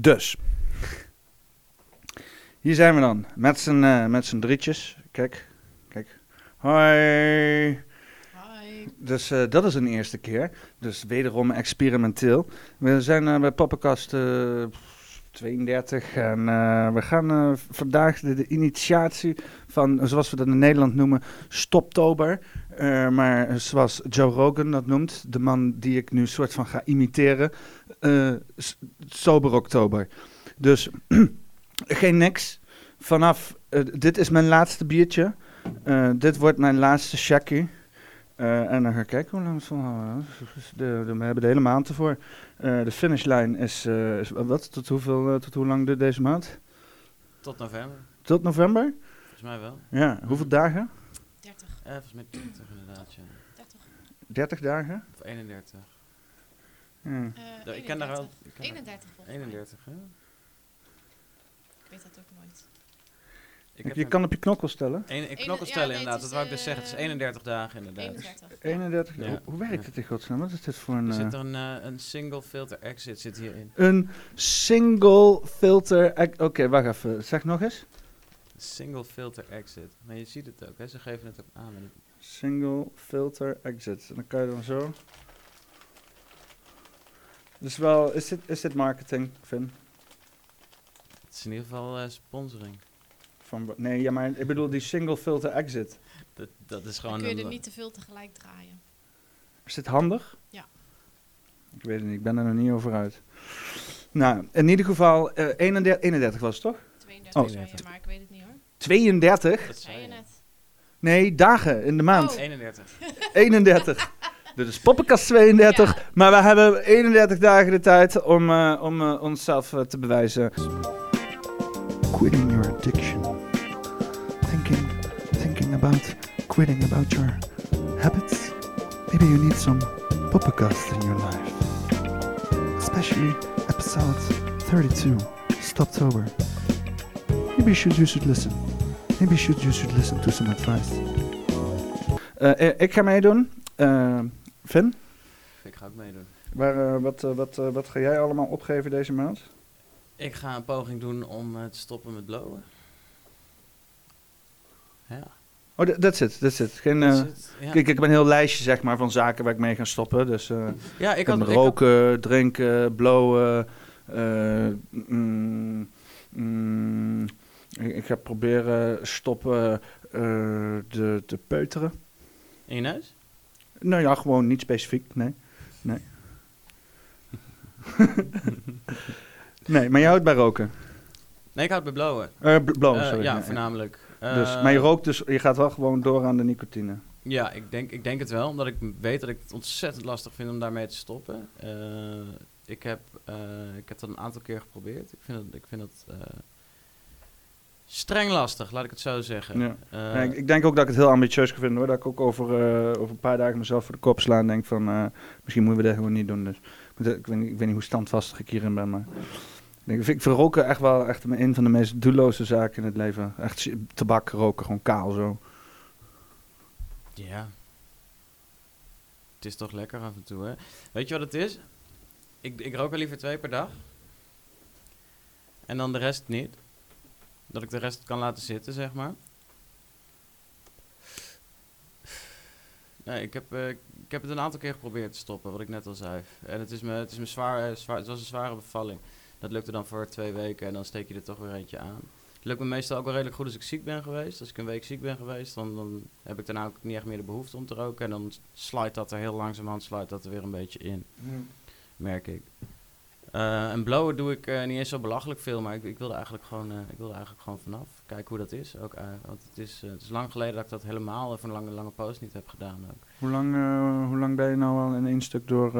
Dus. Hier zijn we dan. Met z'n eh, met z'n drietjes. Kijk. Kijk. Hoi. Hi. Dus eh, dat is een eerste keer. Dus wederom experimenteel. We zijn eh, bij Poppenkast 32 en eh, we gaan eh, vandaag de, initiatie van, zoals we dat in Nederland noemen, Stoptober. Eh, maar zoals Joe Rogan dat noemt, de man die ik nu soort van ga imiteren, Sober Oktober. Dus geen niks. Vanaf, dit is mijn laatste biertje. Dit wordt mijn laatste shaggy. Eh, en dan ga ik kijken hoe lang het volhouden. De, de, we hebben de hele maand ervoor. Eh, de finishlijn is, eh, is wat? Tot, hoeveel, tot hoe lang dit deze maand? Tot november, Tot november? volgens mij wel. Ja. Hoeveel dagen? 30. Eh, volgens mij 20 inderdaad, ja. 30. 30 dagen? Of 31. Ja. Eh, Ja, ik ken daar wel... 31. ik ken daar- 31 volgens mij. 31, hè? Ik weet dat ook. Ik je kan op je knokkel stellen. een, knokkel stellen inderdaad, dat wou ik dus zeggen. Het is eh, 31 dagen inderdaad. 31. 31. Ja. Hoe, hoe werkt Ja. het in godsnaam? Wat is dit voor een... Er eh, zit er een, eh, een single filter exit zit hierin. Een single filter... Oké, wacht even. Zeg nog eens. Single filter exit. Maar je ziet het ook, hè? Ze geven het ook aan. met Single filter exit. En dan kan je dan zo... Dus wel... Is dit, is dit marketing, Vin? Het is in ieder geval eh, sponsoring. Van, nee, ja, maar ik bedoel die single filter exit. Dat, dat is Dan gewoon kun je een... er niet te veel tegelijk draaien. Is dit handig? Ja. Ik weet het niet, ik ben er nog niet over uit. Nou, in ieder geval, eh 31, 31 was het toch? 32 Oh. zei je, maar ik weet het niet hoor. 32? Dat Zei je net. Nee, dagen in de maand. Oh. 31. 31. Dit is Poppenkast 32, maar we hebben 31 dagen de tijd om, eh, om eh, onszelf eh, te bewijzen. Quitting your addiction. About quitting about your habits. Maybe you need some Poppenkast in your life. Especially episode 32, Stoptober. Maybe you should, you should listen. Maybe you should, you should listen to some advice. Eh, ik ga meedoen. Eh Vin, Ik ga ook meedoen. waar, eh, wat, wat, wat ga jij allemaal opgeven deze maand? Ik ga een poging doen om te stoppen met blowen. Ja. Oh, dat that's it, that's it. Geen, dat is het. Ja. Kijk, ik heb een heel lijstje zeg maar, van zaken waar ik mee ga stoppen. Dus eh ja, ik had, heb ik had- roken, drinken, blowen. eh, mm, mm, ik, ik ga proberen stoppen de, te peuteren. In je neus? Nou ja, gewoon niet specifiek, nee. Nee. nee, maar je houdt bij roken. Nee, ik houd bij blowen. Bl- blowen, sorry. ja, nee. voornamelijk. Dus, maar je rookt dus, je gaat wel gewoon door aan de nicotine. Ja, ik denk, ik denk het wel, omdat ik weet dat ik het ontzettend lastig vind om daarmee te stoppen. Eh, ik, heb, eh, ik heb dat een aantal keer geprobeerd. Ik vind dat, ik vind dat eh, streng lastig, laat ik het zo zeggen. Ja. Ja, ik, ik denk ook dat ik het heel ambitieus ga vinden hoor. Dat ik ook over, over een paar dagen mezelf voor de kop sla en denk van misschien moeten we dat gewoon niet doen. Dus, ik, weet- ik, weet niet, ik weet niet hoe standvastig ik hierin ben, maar ik, vind echt wel echt een van de meest doelloze zaken in het leven. Echt tabak roken, gewoon kaal zo. Ja. Het is toch lekker af en toe, hè? Weet je wat het is? Ik, ik rook er liever twee per dag. En dan de rest niet. Dat ik de rest kan laten zitten, zeg maar. Nee, ik heb, eh, ik heb het een aantal keer geprobeerd te stoppen, wat ik net al zei. En het is me, het is me zwaar, eh, zwaar, het was een zware bevalling. Dat lukte dan voor twee weken en dan steek je er toch weer eentje aan. Het lukt me meestal ook wel redelijk goed als ik ziek ben geweest. Als ik een week ziek ben geweest, dan, dan heb ik daarna ook niet echt meer de behoefte om te roken. En dan sluit dat er heel langzamerhand sluit dat er weer een beetje in, merk ik. Eh, en blowen doe ik eh, niet eens zo belachelijk veel, maar ik, ik wilde eigenlijk gewoon, eh, ik wilde eigenlijk gewoon vanaf. Kijken hoe dat is. Ook, eh, want het is, eh, het is lang geleden dat ik dat helemaal een lange, lange post niet heb gedaan. Ook. Hoe lang, eh, hoe lang ben je nou al in één stuk door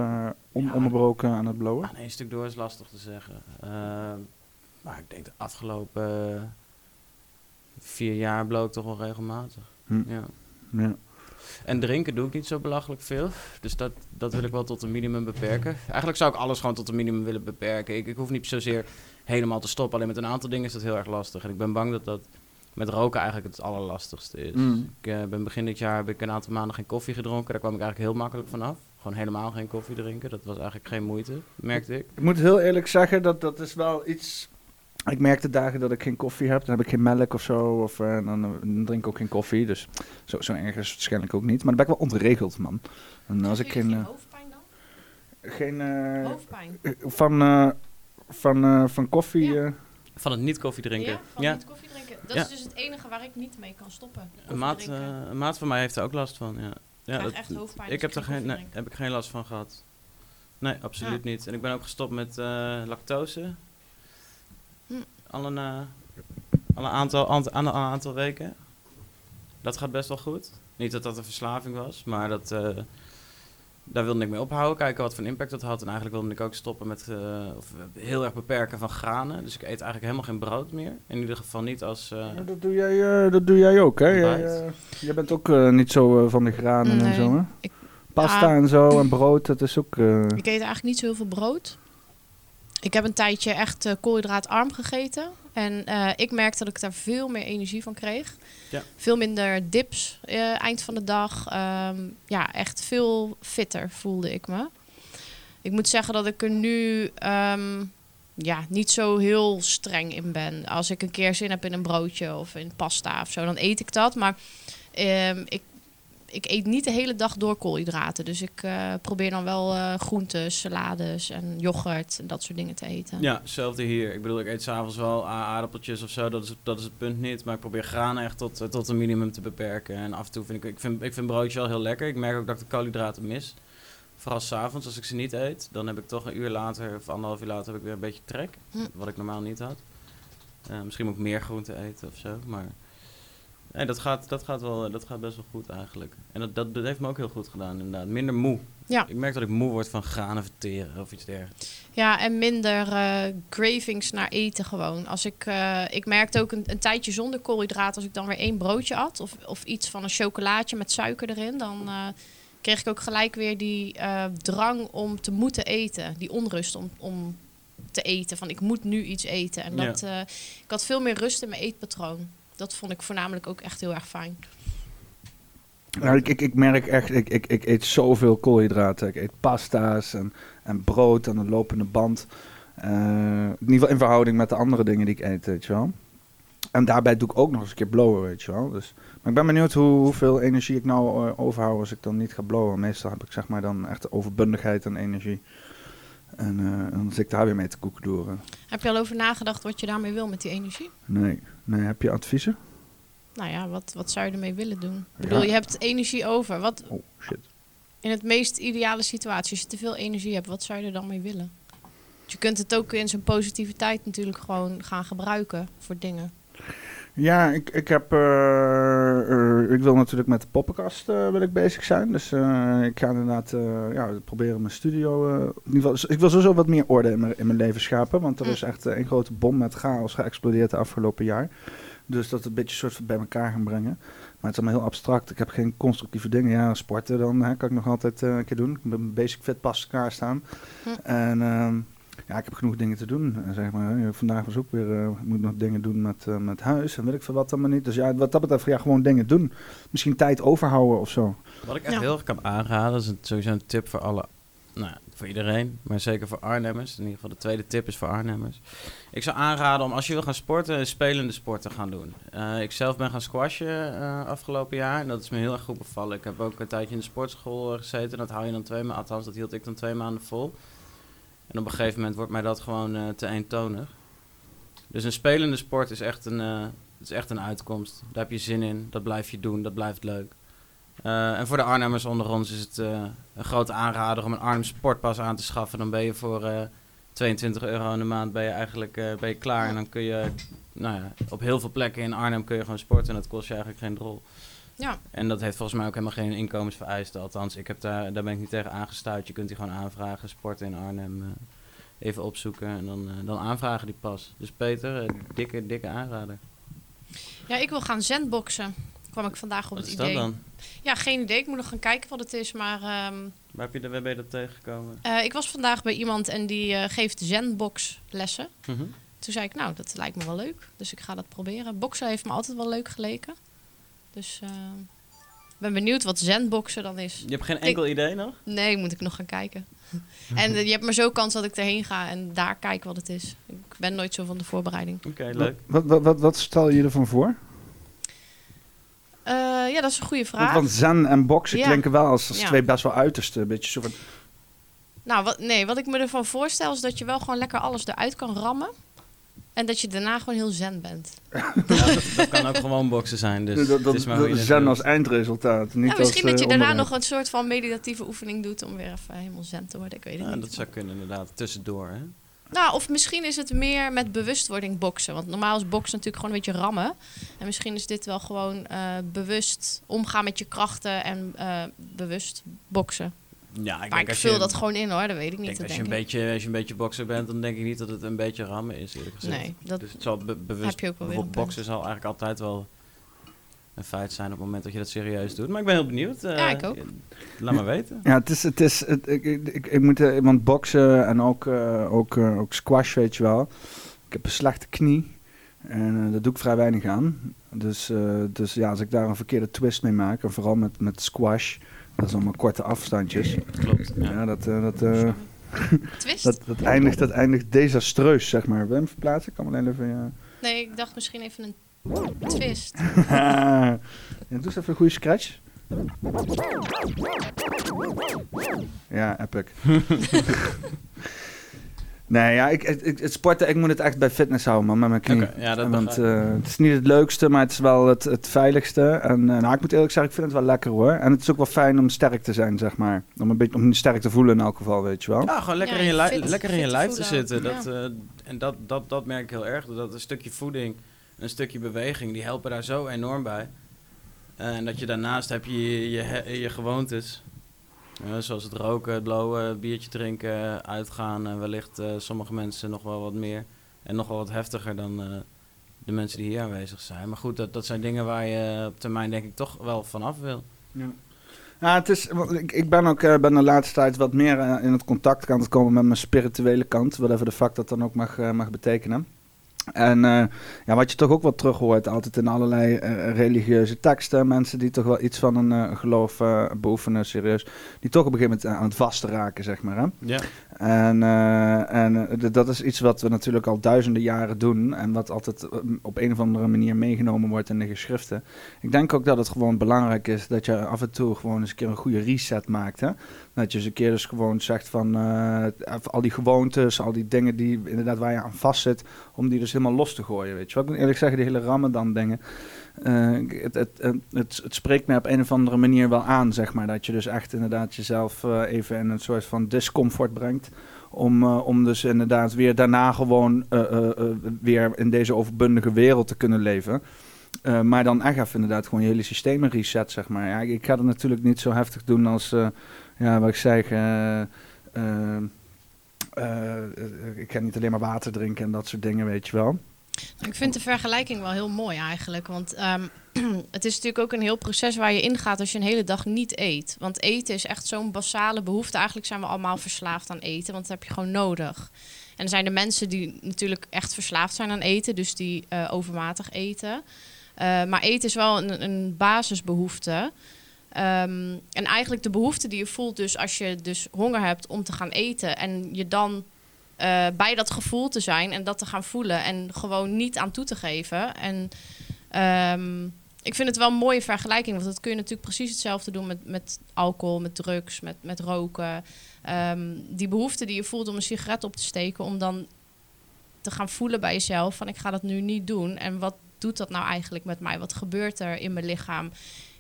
on, Ja. onbroken aan het blowen? Aan één stuk door is lastig te zeggen. Eh, maar ik denk de afgelopen vier jaar blow ik toch wel regelmatig. Hm. Ja. Ja. En drinken doe ik niet zo belachelijk veel. Dus dat, dat wil ik wel tot een minimum beperken. Eigenlijk zou ik alles gewoon tot een minimum willen beperken. Ik, ik hoef niet zozeer helemaal te stoppen. Alleen met een aantal dingen is dat heel erg lastig. En ik ben bang dat dat met roken eigenlijk het allerlastigste is. Mm. Ik eh, ben begin dit jaar heb ik een aantal maanden geen koffie gedronken. Daar kwam ik eigenlijk heel makkelijk vanaf. gewoon helemaal geen koffie drinken. Dat was eigenlijk geen moeite, merkte ik. Ik moet heel eerlijk zeggen, dat dat is wel iets... Ik merk de dagen dat ik geen koffie heb, dan heb ik geen melk of zo, of eh, dan, eh, dan drink ik ook geen koffie. Dus zo, zo erg is het waarschijnlijk ook niet. Maar dan ben ik wel ontregeld, man. En als ik geen... eh, hoofdpijn dan? geen eh, Hoofdpijn. van, eh, van, eh, van koffie... Ja. eh, Van het niet koffie drinken. Ja, van Ja, niet koffie drinken. Dat Ja. is dus het enige waar ik niet mee kan stoppen. een maat, eh, een maat van mij heeft er ook last van. Ja. Ja, echt hoofdpijn ik heb er geen nee, heb ik geen last van gehad. Nee, absoluut niet. En ik ben ook gestopt met eh, lactose. Hm. Al een, eh, al een aantal, ant- aan een aantal weken. Dat gaat best wel goed. Niet dat dat een verslaving was, maar dat, eh, daar wilde ik mee ophouden. Kijken wat voor impact dat had. En eigenlijk wilde ik ook stoppen met, eh, of heel erg beperken van granen. Dus ik eet eigenlijk helemaal geen brood meer. In ieder geval niet als... eh, Ja, dat, doe jij, eh, dat doe jij ook, hè? Jij, eh, jij bent ook eh, niet zo eh, van de granen en zo, hè? ik- Pasta Ja. en zo en brood, dat is ook... eh, Ik eet eigenlijk niet zo heel veel brood. Ik heb een tijdje echt eh, koolhydraatarm gegeten. En eh, ik merkte dat ik daar veel meer energie van kreeg. Ja. Veel minder dips eh, eind van de dag. Ehm, ja, echt veel fitter voelde ik me. Ik moet zeggen dat ik er nu ehm, ja, niet zo heel streng in ben. Als ik een keer zin heb in een broodje of in pasta of zo, dan eet ik dat. Maar ehm, ik ik eet niet de hele dag door koolhydraten. Dus ik eh, probeer dan wel eh groenten, salades en yoghurt en dat soort dingen te eten. Ja, hetzelfde hier. Ik bedoel, ik eet s'avonds wel a- aardappeltjes of zo, dat is, dat is het punt niet. Maar ik probeer granen echt tot, eh, tot een minimum te beperken. En af en toe vind ik, ik vind, ik vind broodje wel heel lekker. Ik merk ook dat ik de koolhydraten mis. Vooral s'avonds, als ik ze niet eet, dan heb ik toch een uur later of anderhalf uur later heb ik weer een beetje trek. Hm. Wat ik normaal niet had. Misschien moet ik meer groenten eten of zo, maar... Nee, dat gaat, dat, gaat wel, dat gaat best wel goed eigenlijk. En dat, dat, dat heeft me ook heel goed gedaan, inderdaad. Minder moe. Ja. Ik merk dat ik moe word van granen verteren of iets dergelijks. Ja, en minder eh, cravings naar eten gewoon. Als ik, eh, ik merkte ook een, een tijdje zonder koolhydraten, als ik dan weer één broodje at of, of iets van een chocolaatje met suiker erin, dan eh, kreeg ik ook gelijk weer die drang om te moeten eten. Die onrust om, om te eten. Van ik moet nu iets eten. En dat, ik had veel meer rust in mijn eetpatroon. Dat vond ik voornamelijk ook echt heel erg fijn. Nou, ik, ik, ik merk echt, ik, ik, ik eet zoveel koolhydraten. Ik eet pasta's en, en brood aan de lopende band. Eh, in ieder geval in verhouding met de andere dingen die ik eet, weet je wel. En daarbij doe ik ook nog eens een keer blowen, weet je wel. Dus, maar ik ben benieuwd hoe, hoeveel energie ik nou eh, overhoud als ik dan niet ga blowen. Meestal heb ik zeg maar dan echt overbundigheid aan energie. En eh, dan zit ik daar weer mee te koekendoeren. Heb je al over nagedacht wat je daarmee wil met die energie? Nee, nee, heb je adviezen? Nou ja, wat, wat zou je ermee willen doen? Ik bedoel, je hebt energie over. Wat Oh, shit. in het meest ideale situatie, als je te veel energie hebt, wat zou je er dan mee willen? Want Je kunt het ook in zijn positiviteit natuurlijk gewoon gaan gebruiken voor dingen. Ja, ik, ik heb. eh, eh, ik wil natuurlijk met de poppenkast eh, wil ik bezig zijn. Dus ik ga inderdaad ja, proberen mijn studio. in ieder geval, dus ik wil sowieso wat meer orde in mijn, in mijn leven schapen. Want er Mm. is echt een grote bom met chaos geëxplodeerd de afgelopen jaar. Dus dat een beetje soort van bij elkaar gaan brengen. Maar het is allemaal heel abstract. Ik heb geen constructieve dingen. Ja, sporten dan hè, kan ik nog altijd een keer doen. Ik heb mijn basic fit pas klaar Hm. En ehm, ja, ik heb genoeg dingen te doen. eh, Zeg maar. Vandaag was ook weer, eh, ik moet nog dingen doen met, eh, met huis en weet ik veel wat allemaal niet. Dus ja, wat dat betreft, ja, gewoon dingen doen. Misschien tijd overhouden of zo. Wat ik echt Ja. heel erg kan aanraden, is een, sowieso een tip voor alle, nou, voor iedereen, maar zeker voor Arnhemmers. In ieder geval de tweede tip is voor Arnhemmers. Ik zou aanraden om als je wil gaan sporten, een spelende sport te gaan doen. Eh, ik zelf ben gaan squashen eh, afgelopen jaar en dat is me heel erg goed bevallen. Ik heb ook een tijdje in de sportschool gezeten, dat hou je dan twee maanden, althans dat hield ik dan twee maanden vol. En op een gegeven moment wordt mij dat gewoon eh, te eentonig. Dus een spelende sport is echt een, eh, is echt een uitkomst. Daar heb je zin in, dat blijf je doen, dat blijft leuk. Eh, en voor de Arnhemmers onder ons is het een grote aanrader om een Arnhem Sportpas aan te schaffen. Dan ben je voor eh, 22 euro in de maand ben je eigenlijk ben je klaar. En dan kun je nou ja, op heel veel plekken in Arnhem kun je gewoon sporten. En dat kost je eigenlijk geen drol. Ja, En dat heeft volgens mij ook helemaal geen inkomensvereisten. Althans, ik heb daar, daar ben ik niet tegen aangestuurd. Je kunt die gewoon aanvragen, sporten in Arnhem. eh, even opzoeken en dan, eh, dan aanvragen die pas. Dus Peter, eh, dikke, dikke aanrader. ja ik wil gaan zendboxen. Kwam ik vandaag op Wat het is idee. dat dan? Ja, geen idee. Ik moet nog gaan kijken wat het is. Maar ehm, Waar, heb je de, waar ben je dat tegengekomen? ik was vandaag bij iemand en die geeft zenbox lessen. Mhm. Toen zei ik, nou, dat lijkt me wel leuk. Dus ik ga dat proberen. Boksen heeft me altijd wel leuk geleken. Dus eh, ben benieuwd wat zenboxen dan is. Je hebt geen enkel idee nog? Nee, moet ik nog gaan kijken. en eh, je hebt maar zo kans dat ik erheen ga en daar kijk wat het is. Ik ben nooit zo van de voorbereiding. Oké, leuk. Wat, wat, wat, wat stel je ervan voor? Eh, ja, dat is een goede vraag. want zen en boksen Ja. klinken wel als, als Ja. twee best wel uiterste. Een beetje zo van, Nou, wat, nee, wat ik me ervan voorstel is dat je wel gewoon lekker alles eruit kan rammen. En dat je daarna gewoon heel zen bent. Ja, dat, dat kan ook gewoon boksen zijn. Dus dat, dat, het is maar hoe je dat- het zen als eindresultaat. Niet Ja, misschien als, dat je eh, daarna onderwerp. nog een soort van meditatieve oefening doet om weer even helemaal zen te worden. Ik weet het Ja, niet. dat zou kunnen inderdaad, tussendoor. Hè? Nou, of misschien is het meer met bewustwording boksen. Want normaal is boksen natuurlijk gewoon een beetje rammen. En misschien is dit wel gewoon eh, bewust omgaan met je krachten en eh, bewust boksen. Ja, ik maar denk ik als vul je, dat gewoon in hoor, dat weet ik ik niet. denk dat als, je een beetje, als je een beetje bokser bent, dan denk ik niet dat het een beetje rammen is, eerlijk gezegd. Nee, dat, Dus het zal be- bewust, heb je ook wel weer bijvoorbeeld een boksen zal eigenlijk altijd wel een feit zijn op het moment dat je dat serieus doet. Maar ik ben heel benieuwd. eh, Ja, ik ook. Laat maar weten. Ja, het is, het is, het, ik, ik, ik, ik moet, eh, want boksen en ook, eh, ook, eh, ook squash, weet je wel. Ik heb een slechte knie en eh, daar doe ik vrij weinig aan. Dus, eh, dus ja, als ik daar een verkeerde twist mee maak, en vooral met, met squash, dat is allemaal korte afstandjes. Klopt. Ja. Ja, dat, eh, dat, eh, twist? dat, dat, eindigt, dat eindigt desastreus, zeg maar. Wil je hem verplaatsen? Ik kan alleen even... Ja. Nee, ik dacht misschien even een twist. ja, doe eens even een goede scratch. Ja, epic. nee, ja, ik, ik, het sporten, ik moet het echt bij fitness houden, man, met mijn knie. Oké, ja, dat Want begrijp ik. eh, het is niet het leukste, maar het is wel het, het veiligste. En eh, nou, ik moet eerlijk zeggen, ik vind het wel lekker hoor. En het is ook wel fijn om sterk te zijn, zeg maar. Om een beetje om sterk te voelen in elk geval, weet je wel. Ja, gewoon lekker Ja, in je, fit- lekker in je lijf te zitten. Dat, eh, en dat, dat, dat merk ik heel erg. Dat een stukje voeding, een stukje beweging, die helpen daar zo enorm bij. En dat je daarnaast heb je je, je, je gewoontes. Eh, zoals het roken, het het biertje drinken, uitgaan. En wellicht eh, sommige mensen nog wel wat meer. En nog wel wat heftiger dan eh, de mensen die hier aanwezig zijn. Maar goed, dat, dat zijn dingen waar je op termijn denk ik toch wel vanaf wil. Ja. Ja, het is, ik, ik ben ook eh, ben de laatste tijd wat meer eh, in het contact aan het komen met mijn spirituele kant. Whatever de fuck dat dan ook mag, eh, mag betekenen. En eh, ja, wat je toch ook wat terug hoort, altijd in allerlei eh, religieuze teksten. Mensen die toch wel iets van een eh, geloof beoefenen, serieus. Die toch op een gegeven moment aan het vasten raken, zeg maar. Hè? Ja. En, eh, en eh, dat is iets wat we natuurlijk al duizenden jaren doen. En wat altijd eh, op een of andere manier meegenomen wordt in de geschriften. Ik denk ook dat het gewoon belangrijk is dat je af en toe gewoon eens een keer een goede reset maakt. Hè? Dat je eens een keer dus gewoon zegt van al die gewoontes, al die dingen die inderdaad waar je aan vast zit, om die dus helemaal los te gooien. Weet je wel? Ik eerlijk zeggen, die hele Ramadan dingen. Eh, het, het, het, spreekt mij op een of andere manier wel aan, zeg maar. Dat je dus echt inderdaad jezelf eh, even in een soort van discomfort brengt. Om, eh, om dus inderdaad weer daarna gewoon weer in deze overbundige wereld te kunnen leven. Maar dan echt even inderdaad gewoon je hele systemen reset, zeg maar. Ja, ik, ga het natuurlijk niet zo heftig doen als, ja, wat ik zeg, ik ga niet alleen maar water drinken en dat soort dingen, weet je wel. Ik vind de vergelijking wel heel mooi eigenlijk. Want ehm, het is natuurlijk ook een heel proces waar je ingaat als je een hele dag niet eet. Want eten is echt zo'n basale behoefte. Eigenlijk zijn we allemaal verslaafd aan eten, want dat heb je gewoon nodig. En er zijn de mensen die natuurlijk echt verslaafd zijn aan eten, dus die eh, overmatig eten. Eh, maar eten is wel een, een basisbehoefte. Ehm, en eigenlijk de behoefte die je voelt, dus als je dus honger hebt om te gaan eten en je dan eh, bij dat gevoel te zijn en dat te gaan voelen en gewoon niet aan toe te geven. En ehm, ik vind het wel een mooie vergelijking, want dat kun je natuurlijk precies hetzelfde doen met, met alcohol, met drugs, met, met roken. Ehm, die behoefte die je voelt om een sigaret op te steken, om dan te gaan voelen bij jezelf van ik ga dat nu niet doen. En wat doet dat nou eigenlijk met mij? Wat gebeurt er in mijn lichaam?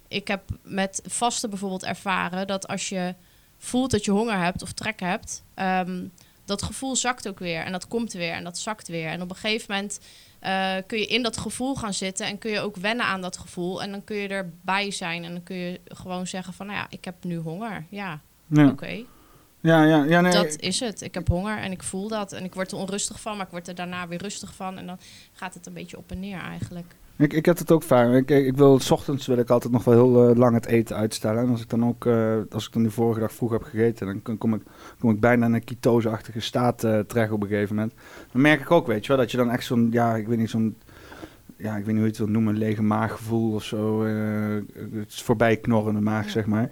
Ik heb met vasten bijvoorbeeld ervaren dat als je voelt dat je honger hebt of trek hebt, ehm, dat gevoel zakt ook weer en dat komt weer en dat zakt weer. En op een gegeven moment eh, kun je in dat gevoel gaan zitten en kun je ook wennen aan dat gevoel. En dan kun je erbij zijn en dan kun je gewoon zeggen van, nou ja, ik heb nu honger. Ja, Ja, oké, ja, ja, ja nee, dat is het. Ik heb honger en ik voel dat. En ik word er onrustig van, maar ik word er daarna weer rustig van. En dan gaat het een beetje op en neer eigenlijk. Ik, ik heb het ook vaak. Ik, ik wil, s ochtends wil ik altijd nog wel heel eh, lang het eten uitstellen. En als ik dan ook, eh, als ik dan die vorige dag vroeg heb gegeten, dan kom- ik, kom ik bijna in een ketose-achtige staat eh, terecht op een gegeven moment. Dan merk ik ook, weet je wel, dat je dan echt zo'n, ja, ik weet niet, zo'n ja, ik weet niet hoe je het wil noemen, een lege maaggevoel of zo. het is voorbij knorrende maag, Ja. zeg maar.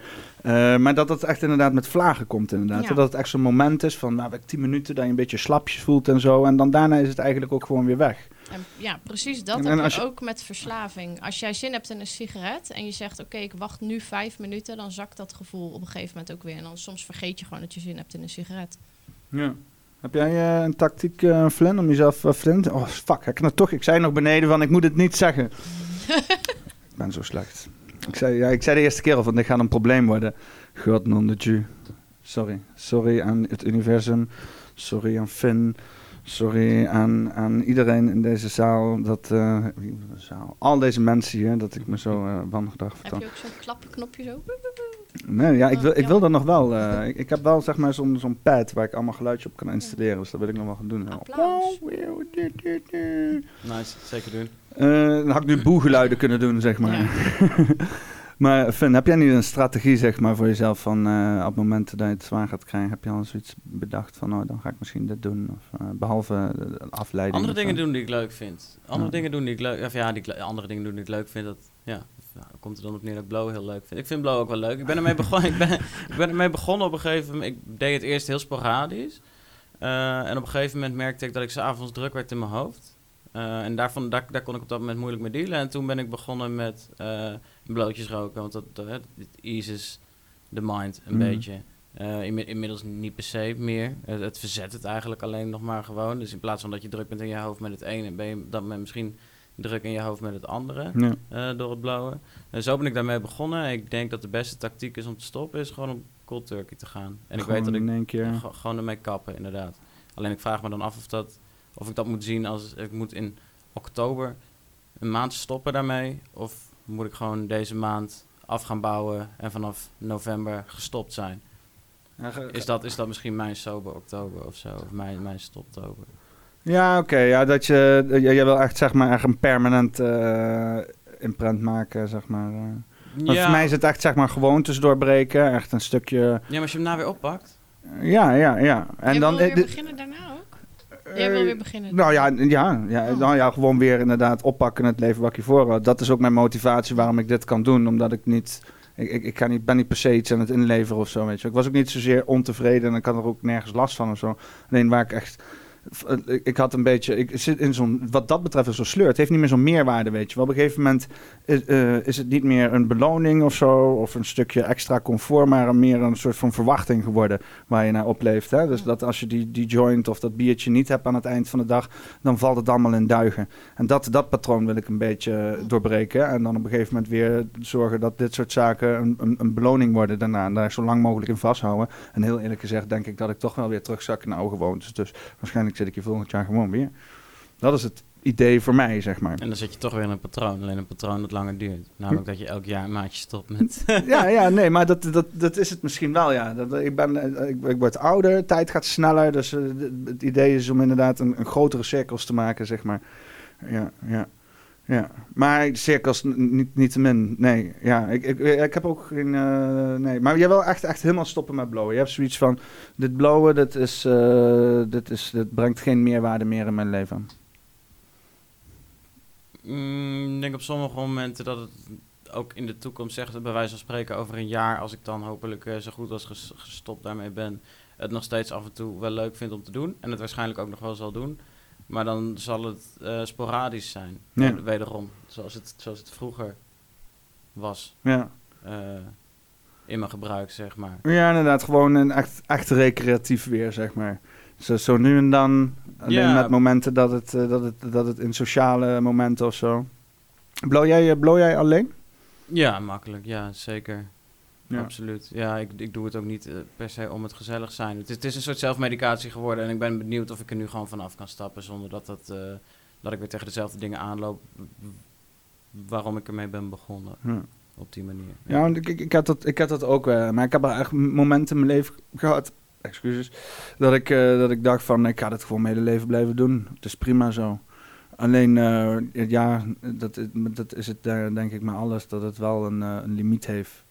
Maar dat het echt inderdaad met vlagen komt, inderdaad. Ja. Dat het echt zo'n moment is van, nou, tien minuten dat je een beetje slapjes voelt en zo. En dan daarna is het eigenlijk ook gewoon weer weg. En ja, precies dat En heb je ook met verslaving. Als jij zin hebt in een sigaret en je zegt... oké, ik wacht nu vijf minuten... dan zakt dat gevoel op een gegeven moment ook weer. En dan soms vergeet je gewoon dat je zin hebt in een sigaret. Ja. Heb jij eh, een tactiek, eh Flynn, om jezelf uh, Flynn te- Oh, fuck, ik, nou toch, ik zei nog beneden van, ik moet het niet zeggen. ik ben zo slecht. Ik zei, ja, ik zei de eerste keer al van, dit gaat een probleem worden. God non de. Sorry. Sorry aan het universum. Sorry aan Finn. Sorry aan, aan iedereen in deze zaal. Dat, eh, de zaal. Al deze mensen hier, dat ik me zo uh, wangedrag Heb vertoon. je ook zo'n klappenknopje zo? Nee, ja, ik wil, ik Oh, wil dat nog wel. eh, ik, ik heb wel zeg maar zo'n zo'n pad waar ik allemaal geluidje op kan installeren. Dus dat wil ik nog wel gaan doen. Applaus. Nice, zeker doen. Eh, dan had ik nu boegeluiden kunnen doen, zeg maar. maar Finn, heb jij niet een strategie zeg maar, voor jezelf van eh, op momenten dat je het zwaar gaat krijgen, heb je al zoiets bedacht van, oh, dan ga ik misschien dit doen? Of, eh, behalve afleiding. Andere dingen doen die ik leuk vind. Andere Ja. dingen doen die ik leuk... Of ja, die andere dingen doen die ik leuk vind, dat... Ja, nou, komt er dan op neer dat ik Blow heel leuk vind. Ik vind Blow ook wel leuk. Ik ben ermee begonnen, ik ben, ik ben ermee begonnen op een gegeven moment. Ik deed het eerst heel sporadisch. Eh, en op een gegeven moment merkte ik dat ik s'avonds druk werd in mijn hoofd. Eh, en daarvan, daar, daar kon ik op dat moment moeilijk mee dealen. En toen ben ik begonnen met eh blootjes roken. Want dat, dat, het eases the mind een Mhm. beetje. Eh, inmi- inmiddels niet per se meer. Het, het verzet het eigenlijk alleen nog maar gewoon. Dus in plaats van dat je druk bent in je hoofd met het ene, ben je dan met misschien druk in je hoofd met het andere Ja. eh, door het blowen. En zo ben ik daarmee begonnen. Ik denk dat de beste tactiek is om te stoppen, is gewoon om cold turkey te gaan. En ik weet dat ik in één keer. Ge- gewoon ermee kappen, inderdaad. Alleen ik vraag me dan af of, dat, of ik dat moet zien als ik moet in oktober een maand stoppen daarmee. Of moet ik gewoon deze maand af gaan bouwen en vanaf november gestopt zijn. Is dat, is dat misschien mijn sober oktober of zo? Of mijn, mijn stoptober? Ja, oké. ja, dat je, jij wil echt zeg maar echt een permanent eh, imprint maken, zeg maar. eh. Voor mij is het echt zeg maar gewoontes doorbreken, echt een stukje. ja, maar als je hem nou weer oppakt. Ja, ja, ja. En Jij dan. wil weer beginnen daarna ook? Jij wil weer beginnen? Nou ja, ja, ja, Oh. nou ja, gewoon weer inderdaad oppakken het leven wat ik hiervoor had. Dat is ook mijn motivatie waarom ik dit kan doen, omdat ik niet. Ik, ik, ik kan niet, ben niet per se iets aan het inleveren of zo, weet je. Ik was ook niet zozeer ontevreden en ik had er ook nergens last van of zo. Alleen waar ik echt... Ik, ik had een beetje... Ik zit in zo'n... Wat dat betreft is zo'n sleur. Het heeft niet meer zo'n meerwaarde, weet je wel. Op een gegeven moment is, eh, is het niet meer een beloning of zo... of een stukje extra comfort... maar meer een soort van verwachting geworden... waar je naar opleeft, hè. Dus dat als je die, die joint of dat biertje niet hebt aan het eind van de dag... dan valt het allemaal in duigen. En dat, dat patroon wil ik een beetje doorbreken. En dan op een gegeven moment weer zorgen dat dit soort zaken een, een, een beloning worden daarna. En daar zo lang mogelijk in vasthouden. En heel eerlijk gezegd denk ik dat ik toch wel weer terugzak naar oude gewoontes. Dus waarschijnlijk zit ik hier volgend jaar gewoon weer. Dat is het idee voor mij, zeg maar. En dan zit je toch weer in een patroon. Alleen een patroon dat langer duurt. Namelijk dat je elk jaar een maandje stopt met... Ja, ja, nee, maar dat, dat, dat is het misschien wel, ja. Dat, ik, ben, eh, ik, ik word ouder, tijd gaat sneller. Dus eh, het idee is om inderdaad een, een grotere cirkels te maken, zeg maar. Ja, ja. Ja, maar cirkels niet, niet te min. Nee, ja, ik, ik, ik heb ook geen. eh, nee, maar jij wil echt, echt helemaal stoppen met blowen. Je hebt zoiets van: dit blowen, dit, is, dit, is, dit brengt geen meerwaarde meer in mijn leven. Mm, ik denk op sommige momenten dat het ook in de toekomst, zegt bij wijze van spreken over een jaar, als ik dan hopelijk eh, zo goed als ges- gestopt daarmee ben, het nog steeds af en toe wel leuk vind om te doen. En het waarschijnlijk ook nog wel zal doen. Maar dan zal het eh, sporadisch zijn. Ja. Wederom, zoals het, zoals het vroeger was Ja, eh, in mijn gebruik, zeg maar. ja inderdaad, gewoon een echt, echt recreatief weer, zeg maar. Zo, zo nu en dan, alleen Ja. met momenten dat het, eh, dat, het, dat het in sociale momenten of zo. Blow jij, blow jij alleen? Ja, makkelijk. Ja, zeker. Ja. Absoluut. Ja, ik, ik doe het ook niet eh, per se om het gezellig zijn. Het is, het is een soort zelfmedicatie geworden. En ik ben benieuwd of ik er nu gewoon vanaf kan stappen. Zonder dat, dat, eh, dat ik weer tegen dezelfde dingen aanloop. Waarom ik ermee ben begonnen. Ja. Op die manier. Ja, want ik, ik, ik, had dat, ik had dat ook. maar ik heb er echt momenten in mijn leven gehad. Excuses. Dat ik, eh, dat ik dacht van, ik ga dit gewoon mijn hele leven blijven doen. Het is prima zo. Alleen, ja, dat, is- dat is het denk ik maar alles. Dat het wel een, een limiet heeft.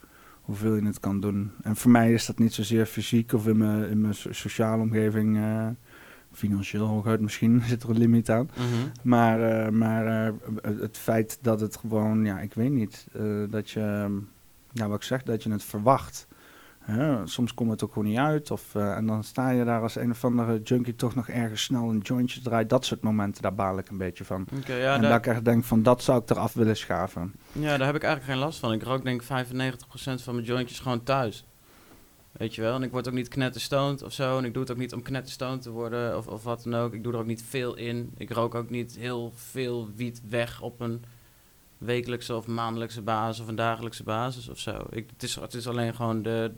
Hoeveel je het kan doen. En voor mij is dat niet zozeer fysiek of in mijn, in mijn so- sociale omgeving. eh, financieel hooguit misschien zit er een limiet aan. Mhm. Maar, eh, maar eh, het feit dat het gewoon, ja, ik weet niet, dat je, ja, wat ik zeg, dat je het verwacht. Hè? Soms komt het ook gewoon niet uit. Of, eh, en dan sta je daar als een of andere junkie toch nog ergens snel een jointje draait. Dat soort momenten, daar baal ik een beetje van. Ja, en daar, dat ik echt denk van, dat zou ik eraf willen schaven. ja, daar heb ik eigenlijk geen last van. Ik rook denk ik 95% van mijn jointjes gewoon thuis. Weet je wel? En ik word ook niet knetterstoned of zo. En ik doe het ook niet om knetterstoned te worden of, of wat dan ook. Ik doe er ook niet veel in. Ik rook ook niet heel veel wiet weg op een wekelijkse of maandelijkse basis of een dagelijkse basis of zo. Ik, het, is, het is alleen gewoon de,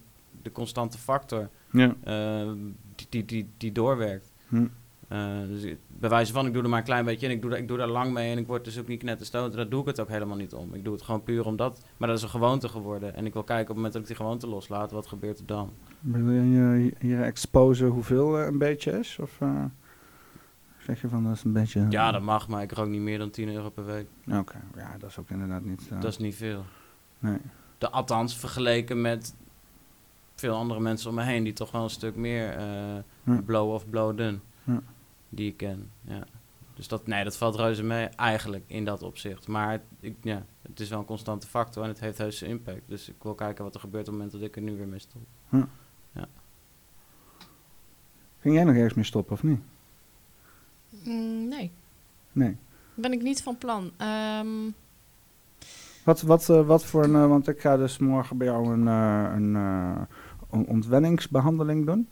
de constante factor Ja. eh, die, die, die, die doorwerkt. Hm. Dus ik- bij wijze van, ik doe er maar een klein beetje in. Ik doe, daar- ik doe daar lang mee en ik word dus ook niet knetterstoot. Daar doe ik het ook helemaal niet om. Ik doe het gewoon puur omdat... Maar dat is een gewoonte geworden. En ik wil kijken op het moment dat ik die gewoonte loslaat, wat gebeurt er dan? Wil je hier exposen hoeveel eh, een beetje is? Of zeg je van, dat is een beetje... Ja, dat mag, maar ik rook niet meer dan 10 euro per week. Oké, ja, dat is ook inderdaad niet... Dat is niet veel. Nee. De, althans, vergeleken met veel andere mensen om me heen... die toch wel een stuk meer eh Ja. blow of blow dun, Ja. die ik ken. Ja. Dus dat, nee, dat valt reuze mee eigenlijk in dat opzicht. Maar het, ik, ja, het is wel een constante factor en het heeft heus zijn impact. Dus ik wil kijken wat er gebeurt op het moment dat ik er nu weer mee stop. Ging jij nog ergens mee stoppen of niet? Mm, nee, Nee. ben ik niet van plan. Ehm, Wat, wat, eh, wat voor een... eh, want ik ga dus morgen bij jou een, eh, een on- ontwenningsbehandeling doen.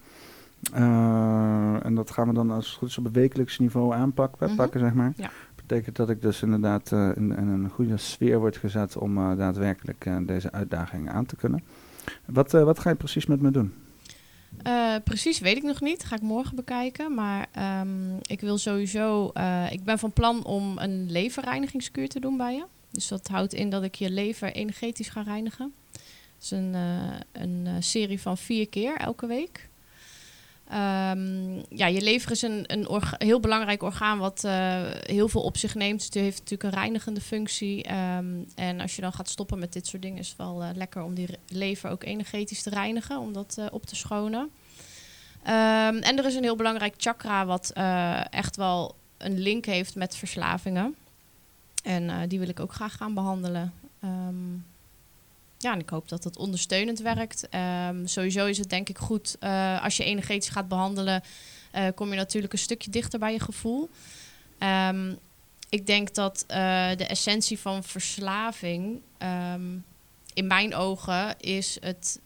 Eh, en dat gaan we dan als het goed is op een wekelijks niveau aanpakken, Mhm. pakken, zeg maar. Ja. betekent dat ik dus inderdaad eh, in, in een goede sfeer word gezet om eh, daadwerkelijk deze uitdaging aan te kunnen. Wat, wat ga je precies met me doen? Precies weet ik nog niet. Ga ik morgen bekijken. Maar ehm, ik wil sowieso. ik ben van plan om een leverreinigingskuur te doen bij je. Dus dat houdt in dat ik je lever energetisch ga reinigen. Is een, eh, een eh, serie van vier keer elke week. Ehm, ja, je lever is een, een heel belangrijk orgaan wat eh, heel veel op zich neemt. Het heeft natuurlijk een reinigende functie. Ehm, en als je dan gaat stoppen met dit soort dingen, is het wel lekker om die lever ook energetisch te reinigen, om dat op te schonen. Ehm, en er is een heel belangrijk chakra wat echt wel een link heeft met verslavingen. En die wil ik ook graag gaan behandelen. Ja, en ik hoop dat het ondersteunend werkt. Ehm, sowieso is het denk ik goed eh, als je energetisch gaat behandelen, eh, kom je natuurlijk een stukje dichter bij je gevoel. Ehm, ik denk dat eh, de essentie van verslaving, ehm, in mijn ogen, is het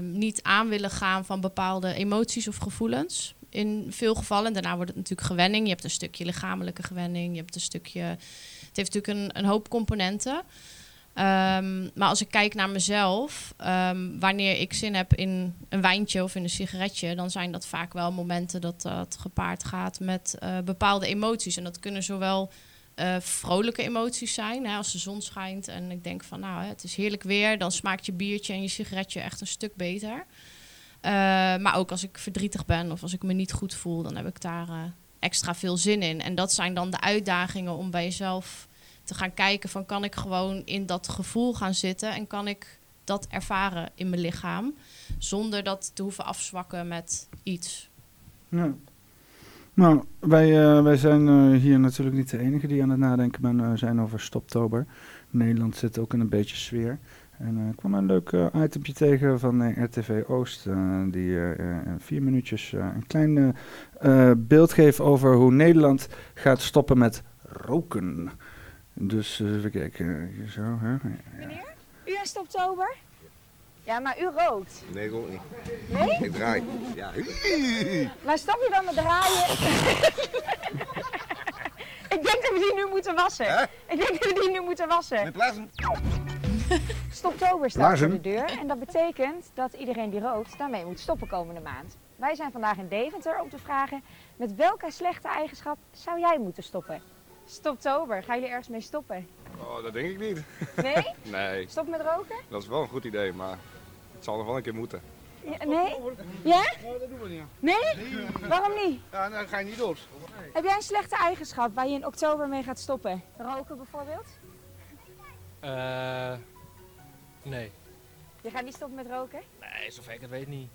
niet aan willen gaan van bepaalde emoties of gevoelens. In veel gevallen, daarna wordt het natuurlijk gewenning. Je hebt een stukje lichamelijke gewenning, je hebt een stukje. Het heeft natuurlijk een, een hoop componenten. Ehm, maar als ik kijk naar mezelf, ehm, wanneer ik zin heb in een wijntje of in een sigaretje, dan zijn dat vaak wel momenten dat dat gepaard gaat met eh, bepaalde emoties. En dat kunnen zowel eh, vrolijke emoties zijn, als de zon schijnt en ik denk van nou, het is heerlijk weer, dan smaakt je biertje en je sigaretje echt een stuk beter. Eh, maar ook als ik verdrietig ben of als ik me niet goed voel, dan heb ik daar eh, extra veel zin in. En dat zijn dan de uitdagingen om bij jezelf te gaan kijken van kan ik gewoon in dat gevoel gaan zitten en kan ik dat ervaren in mijn lichaam zonder dat te hoeven afzwakken met iets. Nou, wij, eh, wij zijn eh, hier natuurlijk niet de enige die aan het nadenken ben, eh, zijn over Stoptober. Nederland zit ook in een beetje sfeer. En ik kwam een leuk itempje tegen van RTV Oost, die in vier minuutjes een klein beeld geeft over hoe Nederland gaat stoppen met roken. Dus eh, even kijken, hier zo. Hè? Meneer, u is oktober? Ja, maar u rookt. Nee, ik ook niet. Nee? Ik draai. Ja. Maar stop je dan met draaien? ik denk dat we die nu moeten wassen. Ik denk dat we die nu moeten wassen. Met plaatsen. Stoptober staat Blazen? voor de deur en dat betekent dat iedereen die rookt daarmee moet stoppen komende maand. Wij zijn vandaag in Deventer om te vragen met welke slechte eigenschap zou jij moeten stoppen? Stoptober, gaan jullie ergens mee stoppen? Oh, dat denk ik niet. Nee? Nee, Stop met roken? dat is wel een goed idee, maar het zal nog wel een keer moeten. Ja, nee? Ja? Nee, dat doen we niet. Nee? Waarom niet? Ja, dan ga je niet dood. Heb jij een slechte eigenschap waar je in oktober mee gaat stoppen? Roken bijvoorbeeld? Eh nee. Je gaat niet stoppen met roken? Nee, zover ik het weet niet.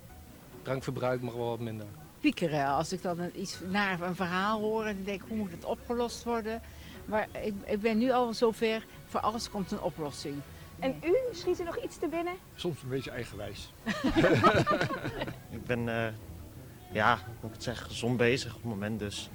Drankverbruik mag wel wat minder. Piekeren. Als ik dan een- iets naar een verhaal hoor en dan denk ik, hoe moet het opgelost worden? Maar ik, ik ben nu al zover, voor alles komt een oplossing. En u, schiet er nog iets te binnen? Soms een beetje eigenwijs. Ik ben, eh, ja, hoe moet ik het zeggen, gezond bezig op het moment. Dus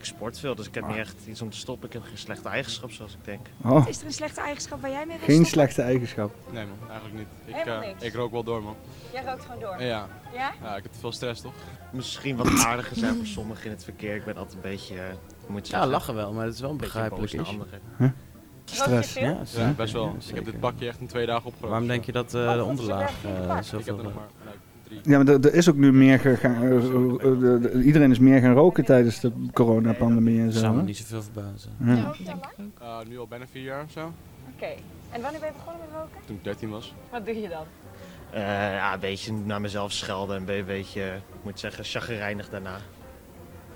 ik sport veel, dus ik heb niet echt iets om te stoppen. Ik heb geen slechte eigenschap, zoals ik denk. Oh, Is er een slechte eigenschap waar jij mee geen stoppen? slechte eigenschap. Nee man, eigenlijk niet. Ik, eh, niks. ik rook wel door man. Jij rookt gewoon door. Ja, Ja? ja, ik heb te veel stress toch? Misschien wat aardiger zijn voor sommigen in het verkeer. Ik ben altijd een beetje, eh, moet je Ja, lachen wel, maar het is wel een begrijpelijk boos naar is. anderen. Stress. Ja, best wel. Ja, ik heb dit bakje echt in twee dagen opgerookt. Waarom denk je dat eh, de er onderlaag eh? Ik zoveel... heb er nog maar nee, drie. Ja, maar er, er is ook nu meer gegaan. eh, eh, de- de- iedereen is meer gaan roken tijdens de coronapandemie en zo. zou me niet zoveel verbazen. Ja. Ja, denk ik ook. Eh, nu al bijna vier jaar of zo. Oké. En wanneer ben je begonnen met roken? Toen ik 13 was. Wat doe je dan? Eh, ja, een beetje naar mezelf schelden en een beetje, hoe moet ik zeggen, chagrijnig daarna.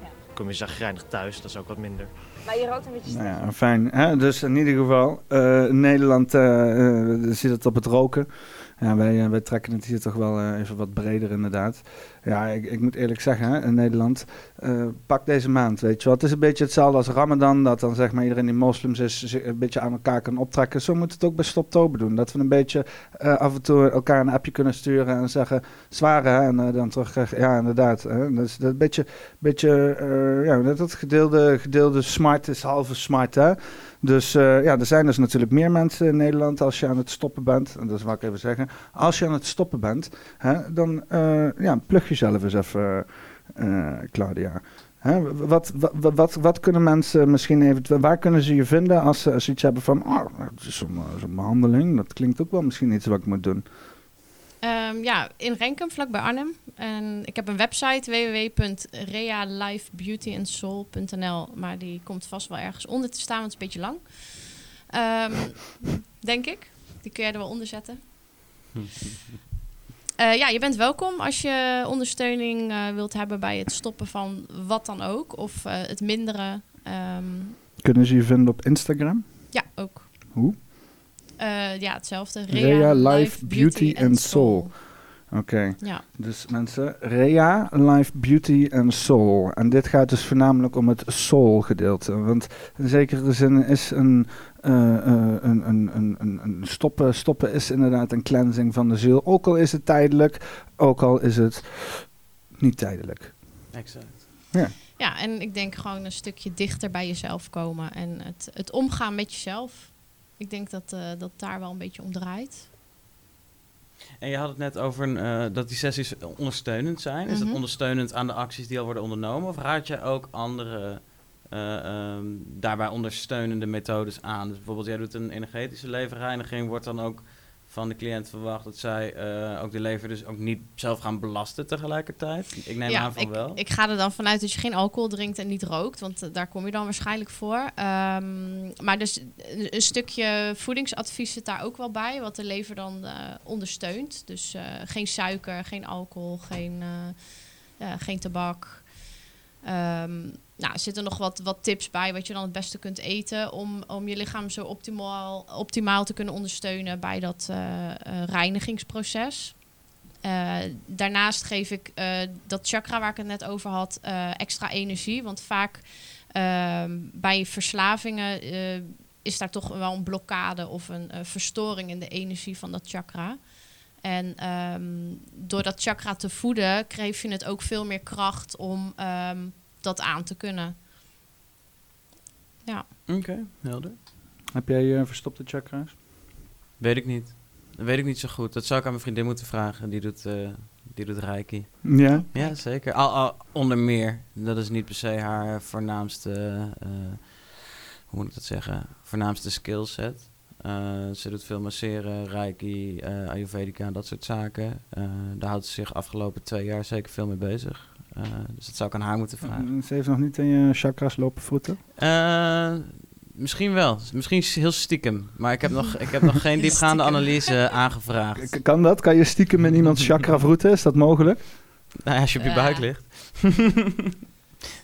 Ja. Kom je chagrijnig thuis, dat is ook wat minder. Maar je rookt een beetje Nou ja, fijn. Hè? Dus in ieder geval, eh, Nederland eh, eh, zit het op het roken. Ja, wij, eh, wij trekken het hier toch wel eh, even wat breder inderdaad. Ja, ik, ik moet eerlijk zeggen, in Nederland, eh, pak deze maand, weet je wel. Het is een beetje hetzelfde als Ramadan, dat dan zeg maar iedereen die moslims is, zich een beetje aan elkaar kan optrekken. Zo moet het ook bij Stoptober doen. Dat we een beetje af en toe elkaar een appje kunnen sturen en zeggen, zware, hè, en dan terug, ja inderdaad. Hè, dat is dat beetje, beetje ja, dat, dat gedeelde, gedeelde smart is halve smart, hè. Dus eh, ja, er zijn dus natuurlijk meer mensen in Nederland als je aan het stoppen bent. En dat is wat ik even zeggen. Als je aan het stoppen bent, hè, dan eh, ja, plug jezelf eens even, eh, Claudia. Hè, wat, wat, wat, wat kunnen mensen misschien even, waar kunnen ze je vinden als ze, iets hebben van, oh, het is zo'n behandeling, dat klinkt ook wel misschien iets wat ik moet doen. Ehm, ja, in Renkum, vlakbij Arnhem. En ik heb een website www.realifebeautyandsoul.nl, maar die komt vast wel ergens onder te staan, want het is een beetje lang. Ehm, denk ik. Die kun jij er wel onder zetten. Eh, ja, je bent welkom als je ondersteuning eh, wilt hebben bij het stoppen van wat dan ook. Of eh, het minderen. Ehm, Kunnen ze je vinden op Instagram? ja, ook. Hoe? Eh, ja, hetzelfde. Rea Life Beauty and Soul. Oké. Ja. Dus mensen, Rea, Life, Beauty en Soul. En dit gaat dus voornamelijk om het soul gedeelte. Want in zekere zin is een, eh, eh, een, een, een, een, een stoppen, stoppen is inderdaad een cleansing van de ziel. Ook al is het tijdelijk, ook al is het niet tijdelijk. Exact. Ja, en ik denk gewoon een stukje dichter bij jezelf komen en het, het omgaan met jezelf. Ik denk dat eh, dat daar wel een beetje om draait. En je had het net over een, eh, dat die sessies ondersteunend zijn. Is Mhm. dat ondersteunend aan de acties die al worden ondernomen? Of raad je ook andere eh, ehm, daarbij ondersteunende methodes aan? Dus bijvoorbeeld, jij doet een energetische leverreiniging. Wordt dan ook van de cliënt verwacht dat zij eh, ook de lever dus ook niet zelf gaan belasten tegelijkertijd? Ik neem aan van ik, wel. ik ga er dan vanuit dat je geen alcohol drinkt en niet rookt, want eh, daar kom je dan waarschijnlijk voor. Ehm, maar dus een, een stukje voedingsadvies zit daar ook wel bij, wat de lever dan eh, ondersteunt. Dus eh, geen suiker, geen alcohol, geen, eh, geen tabak. Ehm, nou, er zitten nog wat, wat tips bij wat je dan het beste kunt eten om, om je lichaam zo optimaal, optimaal te kunnen ondersteunen bij dat eh, eh, reinigingsproces. Eh, daarnaast geef ik dat chakra waar ik het net over had extra energie. Want vaak ehm, bij verslavingen is daar toch wel een blokkade of een verstoring in de energie van dat chakra. En ehm, door dat chakra te voeden, geef je het ook veel meer kracht om ehm, dat aan te kunnen. Ja. Oké, helder. Heb jij eh, verstopte chakra's? Weet ik niet. Dat weet ik niet zo goed. Dat zou ik aan mijn vriendin moeten vragen. Die doet, eh die doet reiki. Ja. Ja, zeker. Al, al, onder meer. Dat is niet per se haar voornaamste, eh, hoe moet ik dat zeggen, voornaamste skillset. Eh ze doet veel masseren, reiki, eh, ayurvedica en dat soort zaken. Eh, daar houdt ze zich afgelopen twee jaar zeker veel mee bezig. Eh, dus dat zou ik aan haar moeten vragen. Ze heeft nog niet in je chakras lopen voeten? Eh, misschien wel. Misschien heel stiekem. Maar ik heb nog, ik heb nog geen diepgaande Stiekem. analyse aangevraagd. K- Kan dat? Kan je stiekem in iemands chakra vroeten? Is dat mogelijk? Nou, als je op je buik ligt.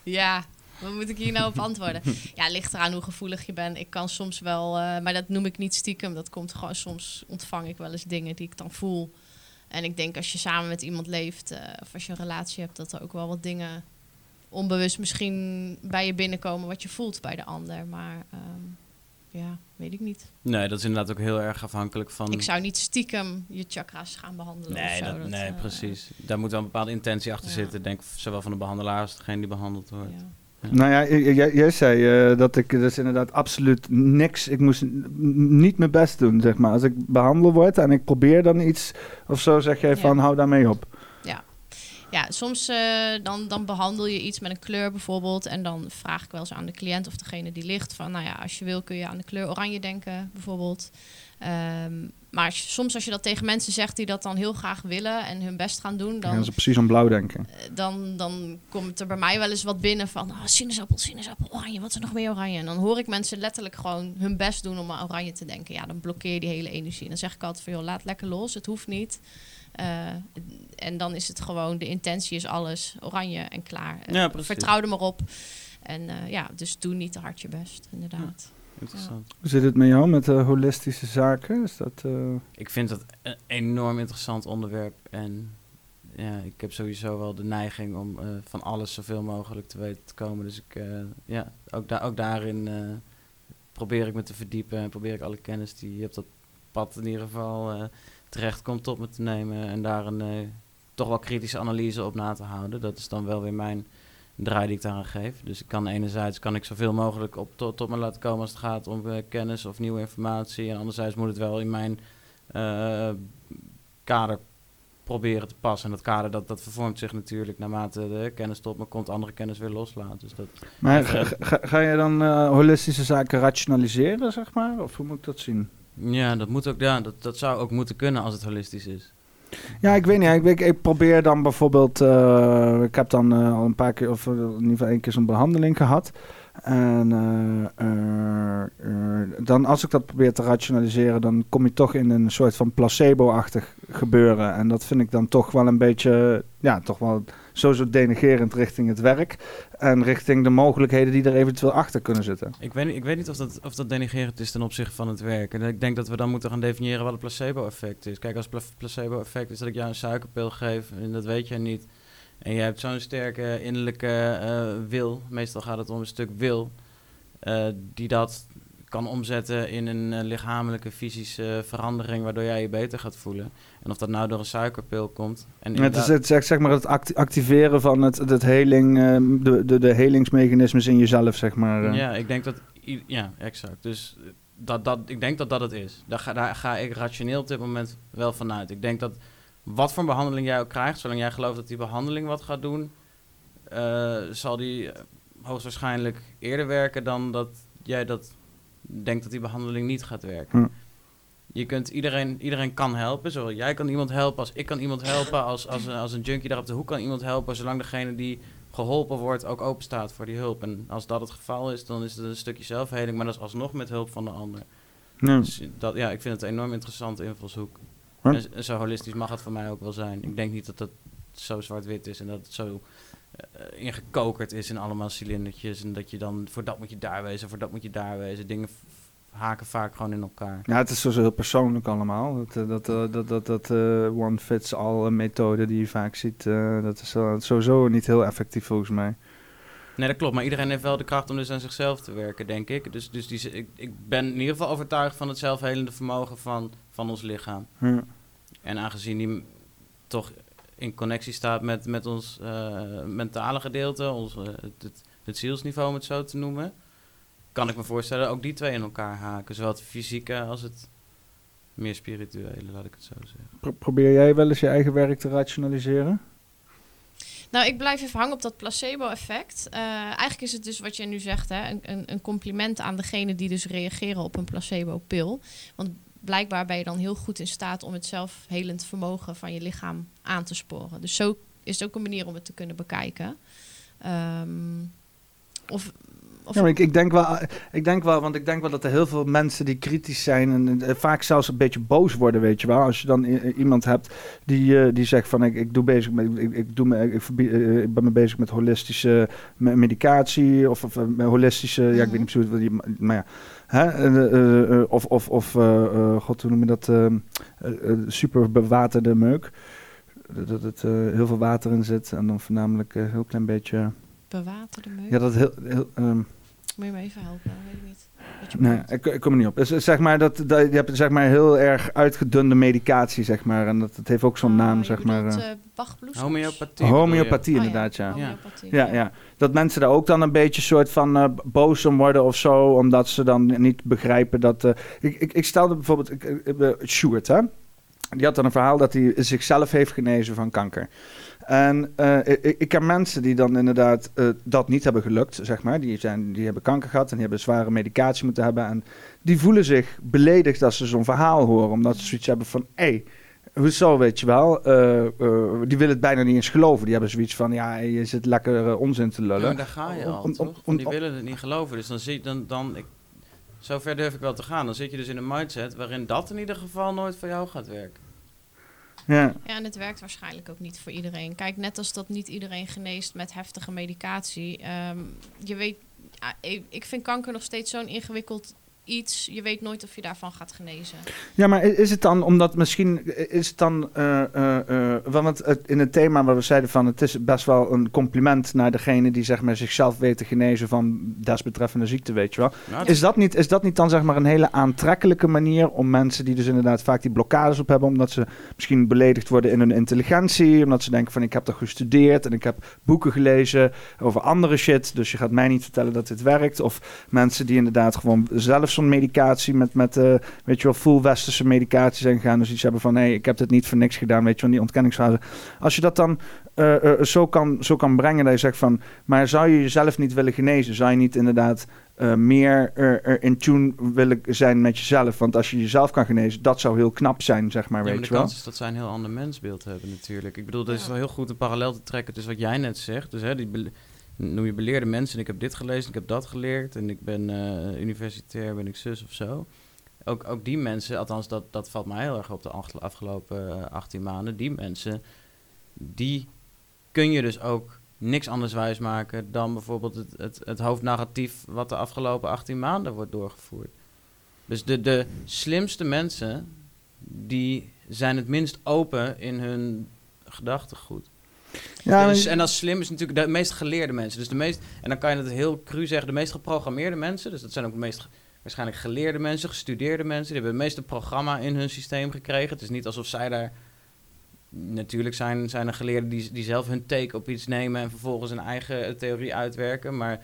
Ja, wat moet ik hier nou op antwoorden? Ja, ligt eraan hoe gevoelig je bent. Ik kan soms wel, eh, maar dat noem ik niet stiekem. Dat komt gewoon soms ontvang ik wel eens dingen die ik dan voel. En ik denk als je samen met iemand leeft, eh, of als je een relatie hebt, dat er ook wel wat dingen onbewust misschien bij je binnenkomen wat je voelt bij de ander. Maar ehm, ja, weet ik niet. Nee, dat is inderdaad ook heel erg afhankelijk van... Ik zou niet stiekem je chakras gaan behandelen. of Nee, zo. dat, nee eh, precies. Daar moet wel een bepaalde intentie achter Ja. zitten. Denk zowel van de behandelaar als degene die behandeld wordt. ja. Nou ja, jij zei eh, dat ik dus inderdaad absoluut niks. Ik moest niet mijn best doen, zeg maar. Als ik behandeld word en ik probeer dan iets of zo, zeg jij Ja. van hou daarmee op. Ja, soms eh, dan, dan behandel je iets met een kleur bijvoorbeeld. En dan vraag ik wel eens aan de cliënt of degene die ligt van... nou ja, als je wil kun je aan de kleur oranje denken bijvoorbeeld. Ehm, maar soms als je dat tegen mensen zegt die dat dan heel graag willen... en hun best gaan doen, Dan gaan ze precies om blauw denken. eh, dan, dan komt er bij mij wel eens wat binnen van... Oh, sinaasappel, sinaasappel, oranje, wat is er nog meer oranje? En dan hoor ik mensen letterlijk gewoon hun best doen om aan oranje te denken. Ja, dan blokkeer je die hele energie. En dan zeg ik altijd van, joh, laat lekker los, het hoeft niet... Eh, en dan is het gewoon, de intentie is alles oranje en klaar. Eh, Ja, precies. Vertrouw er maar op. En eh, ja, dus doe niet te hard je best, inderdaad. Interessant. Hoe zit het met jou met eh, holistische zaken? Is dat, eh, Ik vind dat een enorm interessant onderwerp. En ja, ik heb sowieso wel de neiging om eh, van alles zoveel mogelijk te weten te komen. Dus ik, ja, ook, da ook daarin probeer ik me te verdiepen en probeer ik alle kennis die op dat pad in ieder geval terecht komt op me te nemen. En daar een toch wel kritische analyse op na te houden. Dat is dan wel weer mijn draai die ik daaraan geef. Dus ik kan enerzijds kan ik zoveel mogelijk op tot, tot me laten komen als het gaat om eh, kennis of nieuwe informatie. En anderzijds moet het wel in mijn eh, kader proberen te passen. En dat kader dat, dat vervormt zich natuurlijk naarmate de kennis tot me komt, andere kennis weer loslaat. Dus dat, maar Even- ga, ga, ga je dan eh, holistische zaken rationaliseren, zeg maar? Of hoe moet ik dat zien? ja, dat, moet ook, ja dat, dat zou ook moeten kunnen als het holistisch is. Ja, ik weet niet. Ik, ik, probeer dan bijvoorbeeld. eh, ik heb dan eh, al een paar keer, of eh, in ieder geval één keer zo'n behandeling gehad. En dan als ik dat probeer te rationaliseren, dan kom je toch in een soort van placebo-achtig gebeuren. En dat vind ik dan toch wel een beetje, ja, toch wel sowieso denigerend richting het werk. En richting de mogelijkheden die er eventueel achter kunnen zitten. Ik weet, ik weet niet of dat, of dat denigerend is ten opzichte van het werk. En ik denk dat we dan moeten gaan definiëren wat het placebo-effect is. Kijk, als pla- placebo-effect is dat ik jou een suikerpil geef en dat weet jij niet. En je hebt zo'n sterke innerlijke eh, wil, meestal gaat het om een stuk wil, eh, die dat kan omzetten in een eh, lichamelijke, fysische verandering waardoor jij je beter gaat voelen. En of dat nou door een suikerpil komt. En Het is het, zeg, zeg maar het act- activeren van het, het heling, eh, de, de, de helingsmechanismes in jezelf, zeg maar. eh. Ja, ik denk dat. Ja, exact. Dus eh, dat, dat, ik denk dat dat het is. Daar ga, daar ga ik rationeel op dit moment wel vanuit. Ik denk dat wat voor behandeling jij ook krijgt, zolang jij gelooft dat die behandeling wat gaat doen, eh, zal die eh, hoogstwaarschijnlijk eerder werken dan dat jij dat denkt dat die behandeling niet gaat werken. Hm. Je kunt iedereen, iedereen kan helpen. Zowel jij kan iemand helpen als ik kan iemand helpen. Als, als, een- als een junkie daar op de hoek kan iemand helpen. Zolang degene die geholpen wordt ook open staat voor die hulp. En als dat het geval is, dan is het een stukje zelfheling. Maar dat is alsnog met hulp van de ander. Ja. Dus dat, ja, ik vind het een enorm interessante invalshoek. En, zo holistisch mag het voor mij ook wel zijn. Ik denk niet dat dat zo zwart-wit is en dat het zo ingekokerd is in allemaal cilindertjes. En dat je dan, voor dat moet je daar wezen, voor dat moet je daar wezen. Dingen haken vaak gewoon in elkaar. Ja, het is sowieso heel persoonlijk allemaal. Dat, eh, dat, eh, dat, dat, dat eh, one-fits-all methode die je vaak ziet, eh, dat is eh, sowieso niet heel effectief volgens mij. Nee, dat klopt. Maar iedereen heeft wel de kracht om dus aan zichzelf te werken, denk ik. Dus, dus die, ik, ik ben in ieder geval overtuigd van het zelfhelende vermogen van, van ons lichaam. Ja. En aangezien die toch in connectie staat met, met ons eh, mentale gedeelte, ons, eh, het, het, zielsniveau om het zo te noemen, kan ik me voorstellen ook die twee in elkaar haken. Zowel het fysieke als het meer spirituele, laat ik het zo zeggen. Pro- probeer jij wel eens je eigen werk te rationaliseren? Nou, ik blijf even hangen op dat placebo-effect. Eh, eigenlijk is het dus wat je nu zegt, hè, een, een, een compliment aan degene die dus reageren op een placebo-pil. Want blijkbaar ben je dan heel goed in staat om het zelfhelend vermogen van je lichaam aan te sporen. Dus zo is het ook een manier om het te kunnen bekijken. Ehm, of, Of Ja, maar ik, ik, denk wel, ik denk wel, want ik denk wel dat er heel veel mensen die kritisch zijn en eh, vaak zelfs een beetje boos worden, weet je wel. Als je dan iemand hebt die, eh, die zegt van ik, ik doe bezig met, ik, ik, doe me, ik, eh, ik ben me bezig met holistische me- medicatie of, of holistische, ja ik Mhm. weet niet precies wat die, maar ja. Hè? eh, eh, eh, of, of, of god, hoe noem je dat, super bewaterde meuk. Dat het heel veel water in zit en dan voornamelijk een heel klein beetje, bewaterde meuk. ja dat heel, heel ehm, Moet je me even helpen? Weet ik niet. Nee, ik, ik kom er niet op. Dus, eh, zeg maar dat, dat, je hebt zeg maar heel erg uitgedunde medicatie, zeg maar. En dat, dat heeft ook zo'n Oh, naam, zeg maar. Bachbloesems? Homeopathie. bedoel je? homeopathie, Oh, inderdaad, ja. Homeopathie, Ja, ja. Dat mensen daar ook dan een beetje soort van boos om worden of zo. Omdat ze dan niet begrijpen dat... eh, ik, ik, ik stelde bijvoorbeeld... Ik, ik, Sjoerd, hè? Die had dan een verhaal dat hij zichzelf heeft genezen van kanker. En eh, ik, ik ken mensen die dan inderdaad eh, dat niet hebben gelukt, zeg maar. Die, zijn, die hebben kanker gehad en die hebben zware medicatie moeten hebben. En die voelen zich beledigd als ze zo'n verhaal horen. Omdat ze zoiets hebben van... Hé, hoezo, weet je wel? Eh, die willen het bijna niet eens geloven. Die hebben zoiets van... Ja, je zit lekker onzin te Ja, lullen. maar daar ga je al, om- die willen het niet geloven. Dus dan zie dan, dan ik, zover durf ik wel te gaan. Dan zit je dus in een mindset waarin dat in ieder geval nooit voor jou gaat werken. Ja. Ja, en het werkt waarschijnlijk ook niet voor iedereen. Kijk, net als dat niet iedereen geneest met heftige medicatie. ehm, je weet, ja, ik, ik vind kanker nog steeds zo'n ingewikkeld iets. Je weet nooit of je daarvan gaat genezen. Ja, maar is het dan omdat misschien is het dan, eh, eh, eh, want het, in het thema waar we zeiden van het is best wel een compliment naar degene die zeg maar zichzelf weet te genezen van desbetreffende ziekte, weet je wel. Nou, Is dat niet, is dat niet dan zeg maar een hele aantrekkelijke manier om mensen die dus inderdaad vaak die blokkades op hebben, omdat ze misschien beledigd worden in hun intelligentie, omdat ze denken van ik heb toch gestudeerd en ik heb boeken gelezen over andere shit, dus je gaat mij niet vertellen dat dit werkt. Of mensen die inderdaad gewoon zelf zo'n medicatie met, met eh, weet je wel, full westerse medicatie zijn gegaan, dus iets hebben van hé, hey, ik heb dit niet voor niks gedaan, weet je wel, die ontkenningsfase. Als je dat dan eh, eh, zo, kan, zo kan brengen dat je zegt van, maar zou je jezelf niet willen genezen? Zou je niet inderdaad eh, meer er, er in tune willen zijn met jezelf? Want als je jezelf kan genezen, dat zou heel knap zijn, zeg maar, Ja, maar weet de je wel. kans is dat zij een heel ander mensbeeld hebben natuurlijk. Ik bedoel, dat is Ja. wel heel goed een parallel te trekken tussen wat jij net zegt. Dus hè, die noem je beleerde mensen en ik heb dit gelezen, ik heb dat geleerd en ik ben eh, universitair, ben ik zus of zo. Ook, ook die mensen, althans dat, dat valt mij heel erg op de afge- afgelopen eh, 18 maanden, die mensen, die kun je dus ook niks anders wijsmaken dan bijvoorbeeld het, het, het hoofdnarratief wat de afgelopen 18 maanden wordt doorgevoerd. Dus de, de slimste mensen, die zijn het minst open in hun gedachtegoed. Ja, dus, en als slim is natuurlijk de meest geleerde mensen. Dus de meest, en dan kan je het heel cru zeggen, de meest geprogrammeerde mensen. Dus dat zijn ook de meest waarschijnlijk geleerde mensen, gestudeerde mensen. Die hebben het meeste programma in hun systeem gekregen. Het is niet alsof zij daar... Natuurlijk zijn, zijn er geleerden die, die zelf hun take op iets nemen en vervolgens een eigen eh, theorie uitwerken. Maar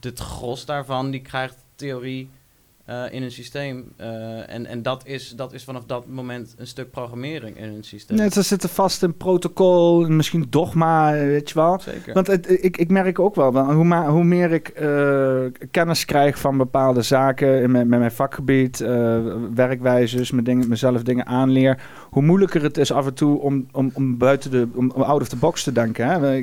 het gros daarvan, die krijgt theorie eh, in hun systeem. Eh, en en dat, is, dat is vanaf dat moment een stuk programmering in hun systeem. Net, ze zitten vast in protocol, en misschien dogma, weet je wel. Zeker. Want het, ik, ik merk ook wel, hoe, ma- hoe meer ik eh, kennis krijg van bepaalde zaken in mijn, met mijn vakgebied, werkwijzes, me dingen, mezelf dingen aanleer, hoe moeilijker het is af en toe om, om, om buiten de, om, out of the box te denken. Hè?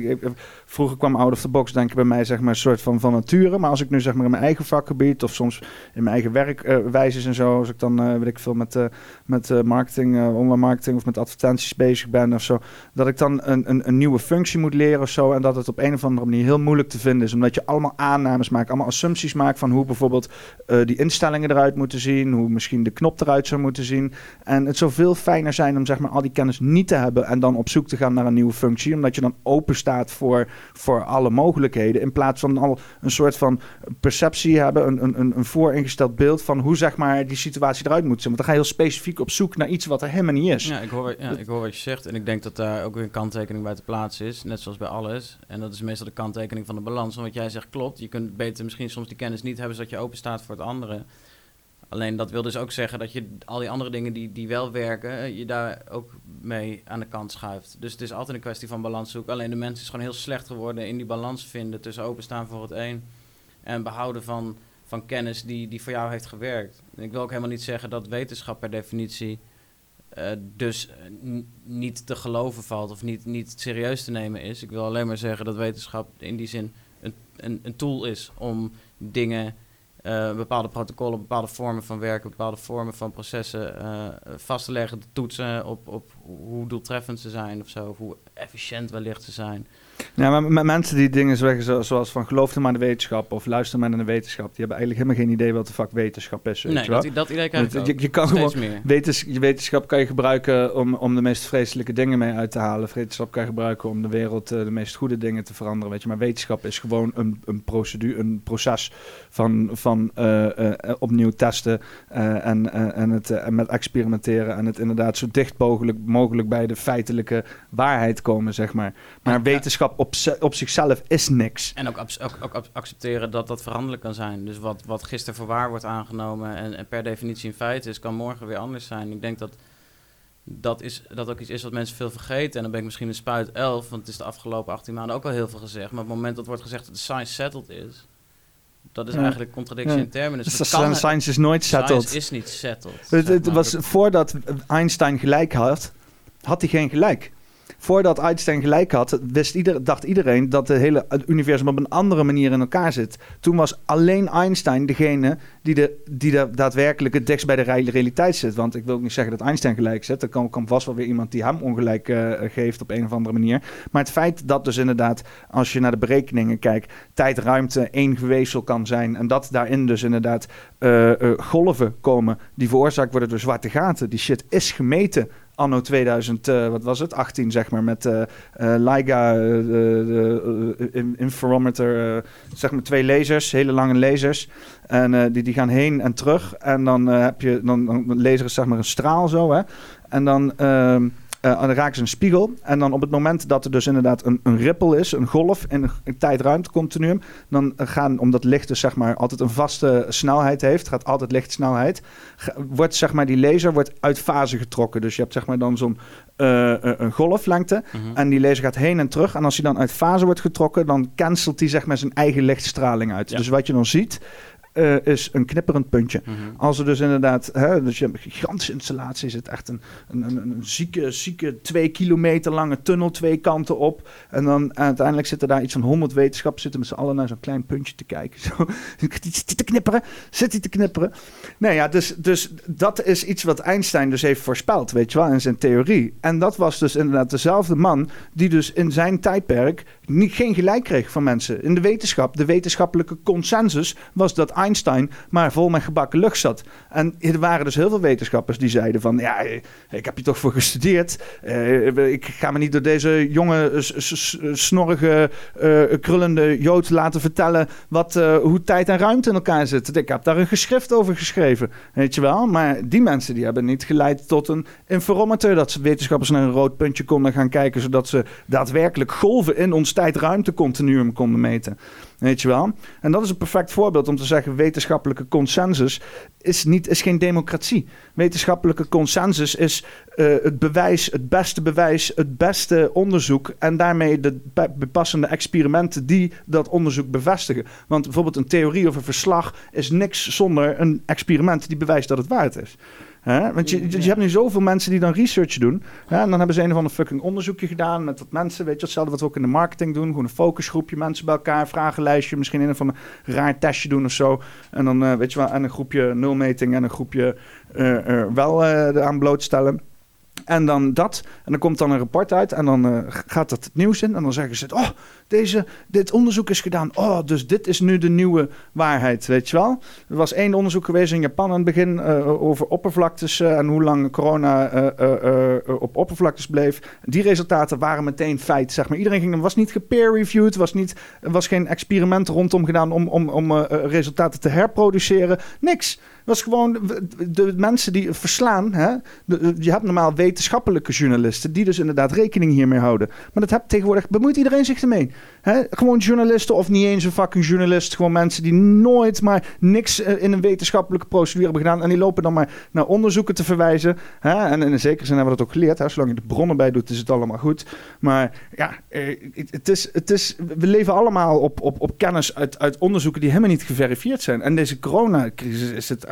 Vroeger kwam out of the box denken bij mij zeg maar een soort van, van nature, maar als ik nu zeg maar in mijn eigen vakgebied of soms in mijn eigen werkwijzes en zo, als ik dan eh weet ik veel met, eh, met eh, marketing, online marketing of met advertenties bezig ben of zo, dat ik dan een, een, een nieuwe functie moet leren of zo. En dat het op een of andere manier heel moeilijk te vinden is. Omdat je allemaal aannames maakt, allemaal assumpties maakt van hoe bijvoorbeeld die instellingen eruit moeten zien. Hoe misschien de knop eruit zou moeten zien. En het zou veel fijner zijn om zeg maar al die kennis niet te hebben. En dan op zoek te gaan naar een nieuwe functie. Omdat je dan open staat voor, voor alle mogelijkheden. In plaats van al een soort van perceptie hebben. Een, een, een, een vooringesteld beeld van hoe zeg maar die situatie eruit moet zien. Want dan ga je heel specifiek op zoek naar iets wat er helemaal niet is. Ja, ik hoor, ja, ik hoor wat je zegt. En ik denk dat daar ook weer een kanttekening bij te plaatsen is. Net zoals bij alles. En dat is meestal de kanttekening van de balans. Want wat jij zegt klopt. Je kunt beter misschien soms die kennis niet hebben... zodat je open staat voor het andere. Alleen dat wil dus ook zeggen dat je al die andere dingen die, die wel werken... eh, je daar ook mee aan de kant schuift. Dus het is altijd een kwestie van balans zoeken. Alleen de mens is gewoon heel slecht geworden in die balans vinden... tussen openstaan voor het een en behouden van, van kennis die, die voor jou heeft gewerkt. Ik wil ook helemaal niet zeggen dat wetenschap per definitie... eh, dus eh, niet te geloven valt of niet, niet serieus te nemen is. Ik wil alleen maar zeggen dat wetenschap in die zin een, een, een tool is om dingen, eh, bepaalde protocollen, bepaalde vormen van werken, bepaalde vormen van processen eh, vast te leggen, te toetsen op, op hoe doeltreffend ze zijn of zo, of hoe efficiënt wellicht ze zijn. Ja, maar met mensen die dingen zeggen zo- zoals van geloof er maar in de wetenschap of luister maar naar de wetenschap, die hebben eigenlijk helemaal geen idee wat de fuck wetenschap is. Weet nee, je wel? dat, dat idee krijg je, je kan gewoon. Wetens, wetenschap kan je gebruiken om, om de meest vreselijke dingen mee uit te halen. Wetenschap kan je gebruiken om de wereld eh, de meest goede dingen te veranderen. Weet je. Maar wetenschap is gewoon een, een procedure, een proces van, van eh, eh, opnieuw testen en, en, het, met experimenteren. En het inderdaad zo dicht mogelijk, mogelijk bij de feitelijke waarheid komen, zeg maar. Maar Ja. wetenschap op, op zichzelf is niks. En ook, ook, ook accepteren dat dat veranderlijk kan zijn. Dus wat, wat gisteren voor waar wordt aangenomen en, en per definitie een feit is, kan morgen weer anders zijn. Ik denk dat dat, is, dat ook iets is wat mensen veel vergeten. En dan ben ik misschien een spuit elf, want het is de afgelopen 18 maanden ook al heel veel gezegd. Maar op het moment dat wordt gezegd dat de science settled is, dat is Ja. eigenlijk contradictie Ja. in termen. Dus Dus kan- science is nooit settled. Science is niet settled. Het, het was Dat- voordat Einstein gelijk had, had hij geen gelijk. Voordat Einstein gelijk had, wist ieder, dacht iedereen dat het hele universum op een andere manier in elkaar zit. Toen was alleen Einstein degene die, de, die de daadwerkelijk het dichtst bij de re- realiteit zit. Want ik wil ook niet zeggen dat Einstein gelijk zit. Er kan, kan vast wel weer iemand die hem ongelijk eh, geeft op een of andere manier. Maar het feit dat dus inderdaad, als je naar de berekeningen kijkt, tijd, ruimte één geweefsel kan zijn. En dat daarin dus inderdaad eh, eh, golven komen die veroorzaakt worden door zwarte gaten. Die shit is gemeten anno 2000, eh, wat was het, 18 zeg maar, met eh, in- interferometer, zeg maar twee lasers, hele lange lasers. En die, die gaan heen en terug. En dan heb je, dan, dan een laser is zeg maar een straal zo, hè. En dan... ehm, eh, dan raken ze een spiegel. En dan op het moment dat er dus inderdaad een, een rippel is, een golf in een, tijd-ruimtecontinuum, dan gaan, omdat licht dus zeg maar altijd een vaste snelheid heeft, gaat altijd lichtsnelheid, wordt zeg maar die laser wordt uit fase getrokken. Dus je hebt zeg maar dan zo'n eh, eh, een golflengte Mhm. en die laser gaat heen en terug. En als hij dan uit fase wordt getrokken, dan cancelt hij zeg maar zijn eigen lichtstraling uit. Ja. Dus wat je dan ziet, eh, is een knipperend puntje. Mhm. Als er dus inderdaad, hè, dus je hebt een gigantische installatie, is het echt een, een, een, een zieke, zieke twee kilometer lange tunnel, twee kanten op. En dan uiteindelijk zitten daar iets van honderd wetenschappers zitten met z'n allen naar zo'n klein puntje te kijken. Zo, zit hij te knipperen? Zit hij te knipperen? Nee, ja, dus, dus dat is iets wat Einstein dus heeft voorspeld, weet je wel, in zijn theorie. En dat was dus inderdaad dezelfde man die dus in zijn tijdperk niet, geen gelijk kreeg van mensen. In de wetenschap, de wetenschappelijke consensus was dat Einstein maar vol met gebakken lucht zat. En er waren dus heel veel wetenschappers die zeiden van... ja, eh, ik heb hier toch voor gestudeerd. Eh, ik ga me niet door deze jonge, snorrige, eh, krullende jood laten vertellen... Wat, hoe tijd en ruimte in elkaar zitten. Ik heb daar een geschrift over geschreven, weet je wel. Maar die mensen die hebben niet geleid tot een interferometer... dat wetenschappers naar een rood puntje konden gaan kijken... zodat ze daadwerkelijk golven in ons tijd-ruimte-continuum konden meten. Weet je wel? En dat is een perfect voorbeeld om te zeggen: wetenschappelijke consensus is, niet, is geen democratie. Wetenschappelijke consensus is eh, het bewijs, het beste bewijs, het beste onderzoek. En daarmee de be- bepassende experimenten die dat onderzoek bevestigen. Want bijvoorbeeld een theorie of een verslag is niks zonder een experiment die bewijst dat het waard is. Hè? Want je, je, je hebt nu zoveel mensen die dan research doen. Hè? En dan hebben ze een of ander fucking onderzoekje gedaan met wat mensen. Weet je, hetzelfde wat we ook in de marketing doen. Gewoon een focusgroepje, mensen bij elkaar, vragenlijstje. Misschien een of ander raar testje doen of zo. En dan, eh, weet je wel, en een groepje nulmeting en een groepje eh, wel eraan blootstellen. En dan dat. En dan komt dan een rapport uit. En dan eh, gaat dat het nieuws in. En dan zeggen ze: Oh, deze, dit onderzoek is gedaan. Oh, dus dit is nu de nieuwe waarheid. Weet je wel? Er was één onderzoek geweest in Japan aan het begin. eh, over oppervlaktes. eh, en hoe lang corona op oppervlaktes bleef. Die resultaten waren meteen feit. Zeg maar. Iedereen ging. Was niet gepeer-reviewed. Was niet, er was geen experiment rondom gedaan om, om, om resultaten te herproduceren. Niks. Was gewoon de, mensen die verslaan. Hè? De- je hebt normaal wetenschappelijke journalisten die dus inderdaad rekening hiermee houden. Maar dat heb tegenwoordig bemoeit iedereen zich ermee. Hè? Gewoon journalisten of niet eens een fucking journalist. Gewoon mensen die nooit maar niks eh, in een wetenschappelijke procedure hebben gedaan. En die lopen dan maar naar onderzoeken te verwijzen. Hè? En in zekere zin hebben we dat ook geleerd. Hè? Zolang je de bronnen bij doet, is het allemaal goed. Maar ja, eh, het, is, het is, we leven allemaal op, op, op kennis uit, uit onderzoeken die helemaal niet geverifieerd zijn. En deze coronacrisis is het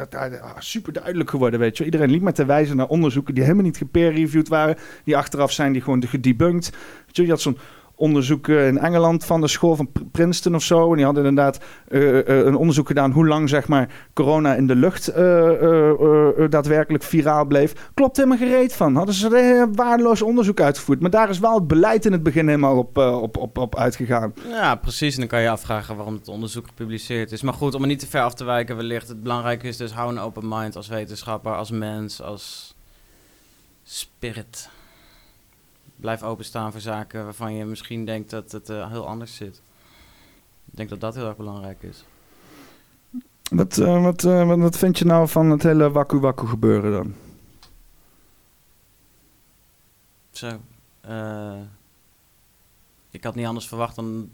super duidelijk geworden, weet je. Iedereen liep maar te wijzen naar onderzoeken die helemaal niet gepeer-reviewed waren. Die achteraf zijn die gewoon gedebunked. Weet je, je had zo'n onderzoeken in Engeland van de school van Pr- Princeton of zo. En die hadden inderdaad eh, eh, een onderzoek gedaan hoe lang zeg maar, corona in de lucht eh, daadwerkelijk viraal bleef. Klopt helemaal gereed van. Hadden ze een waardeloos onderzoek uitgevoerd. Maar daar is wel het beleid in het begin helemaal op, op, op, op uitgegaan. Ja, precies. En dan kan je je afvragen waarom het onderzoek gepubliceerd is. Maar goed, om er niet te ver af te wijken wellicht. Het belangrijke is dus hou een open mind als wetenschapper, als mens, als spirit. Blijf openstaan voor zaken waarvan je misschien denkt dat het eh, heel anders zit. Ik denk dat dat heel erg belangrijk is. Wat, eh, wat, eh, wat, wat vind je nou van het hele wakku wakku gebeuren dan? Zo. ik had niet anders verwacht dan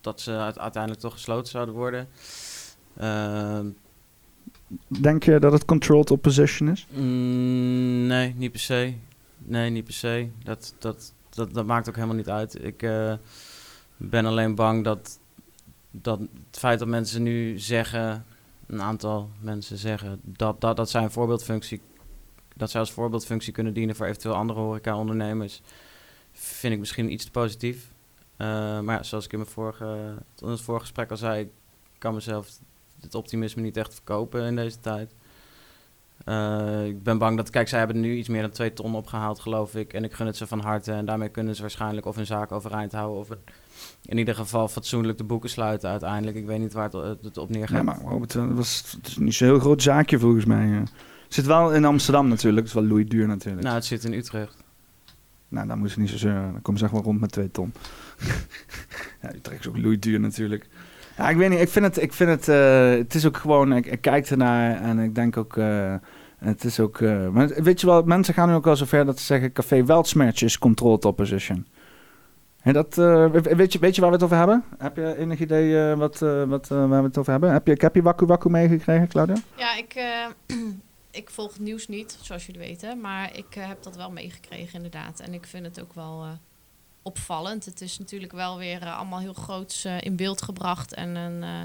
dat ze uite- uiteindelijk toch gesloten zouden worden. Denk je dat het controlled opposition is? Mm, nee, niet per se. Nee, niet per se. Dat, dat, dat, dat maakt ook helemaal niet uit. Ik eh, ben alleen bang dat, dat het feit dat mensen nu zeggen, een aantal mensen zeggen, dat, dat, dat zij voorbeeldfunctie, dat zij als voorbeeldfunctie kunnen dienen voor eventueel andere horeca-ondernemers, vind ik misschien iets te positief. Eh, maar zoals ik in mijn vorige, in het vorige gesprek al zei, ik kan mezelf het optimisme niet echt verkopen in deze tijd. Eh, ik ben bang dat, kijk, zij hebben nu iets meer dan twee ton opgehaald, geloof ik. En ik gun het ze van harte. En daarmee kunnen ze waarschijnlijk of hun zaak overeind houden. Of in ieder geval fatsoenlijk de boeken sluiten uiteindelijk. Ik weet niet waar het, het op neergaat. Ja, maar Robert, eh, dat was, het is niet zo'n heel groot zaakje volgens mij. eh. Het zit wel in Amsterdam natuurlijk. Het is wel Louis duur natuurlijk. Nou, het zit in Utrecht. Nou, dan moeten ze niet zo zeuren. Dan komen ze echt wel rond met twee ton. ja, Utrecht is ook Louis duur natuurlijk. Ja, ik weet niet. Ik vind het, ik vind het, eh, het is ook gewoon, ik, kijk ernaar en ik denk ook, eh, het is ook, eh, maar weet je wel, mensen gaan nu ook al zover dat ze zeggen, Café Weltsmerch is controlled opposition. En dat, weet, je, weet je waar we het over hebben? Heb je enig idee wat, wat, waar we het over hebben? Heb je, heb je Waku Waku meegekregen, Claudia? Ja, ik, ik volg het nieuws niet, zoals jullie weten. Maar ik heb dat wel meegekregen, inderdaad. En ik vind het ook wel opvallend. Het is natuurlijk wel weer eh, allemaal heel groots eh, in beeld gebracht. En een, eh,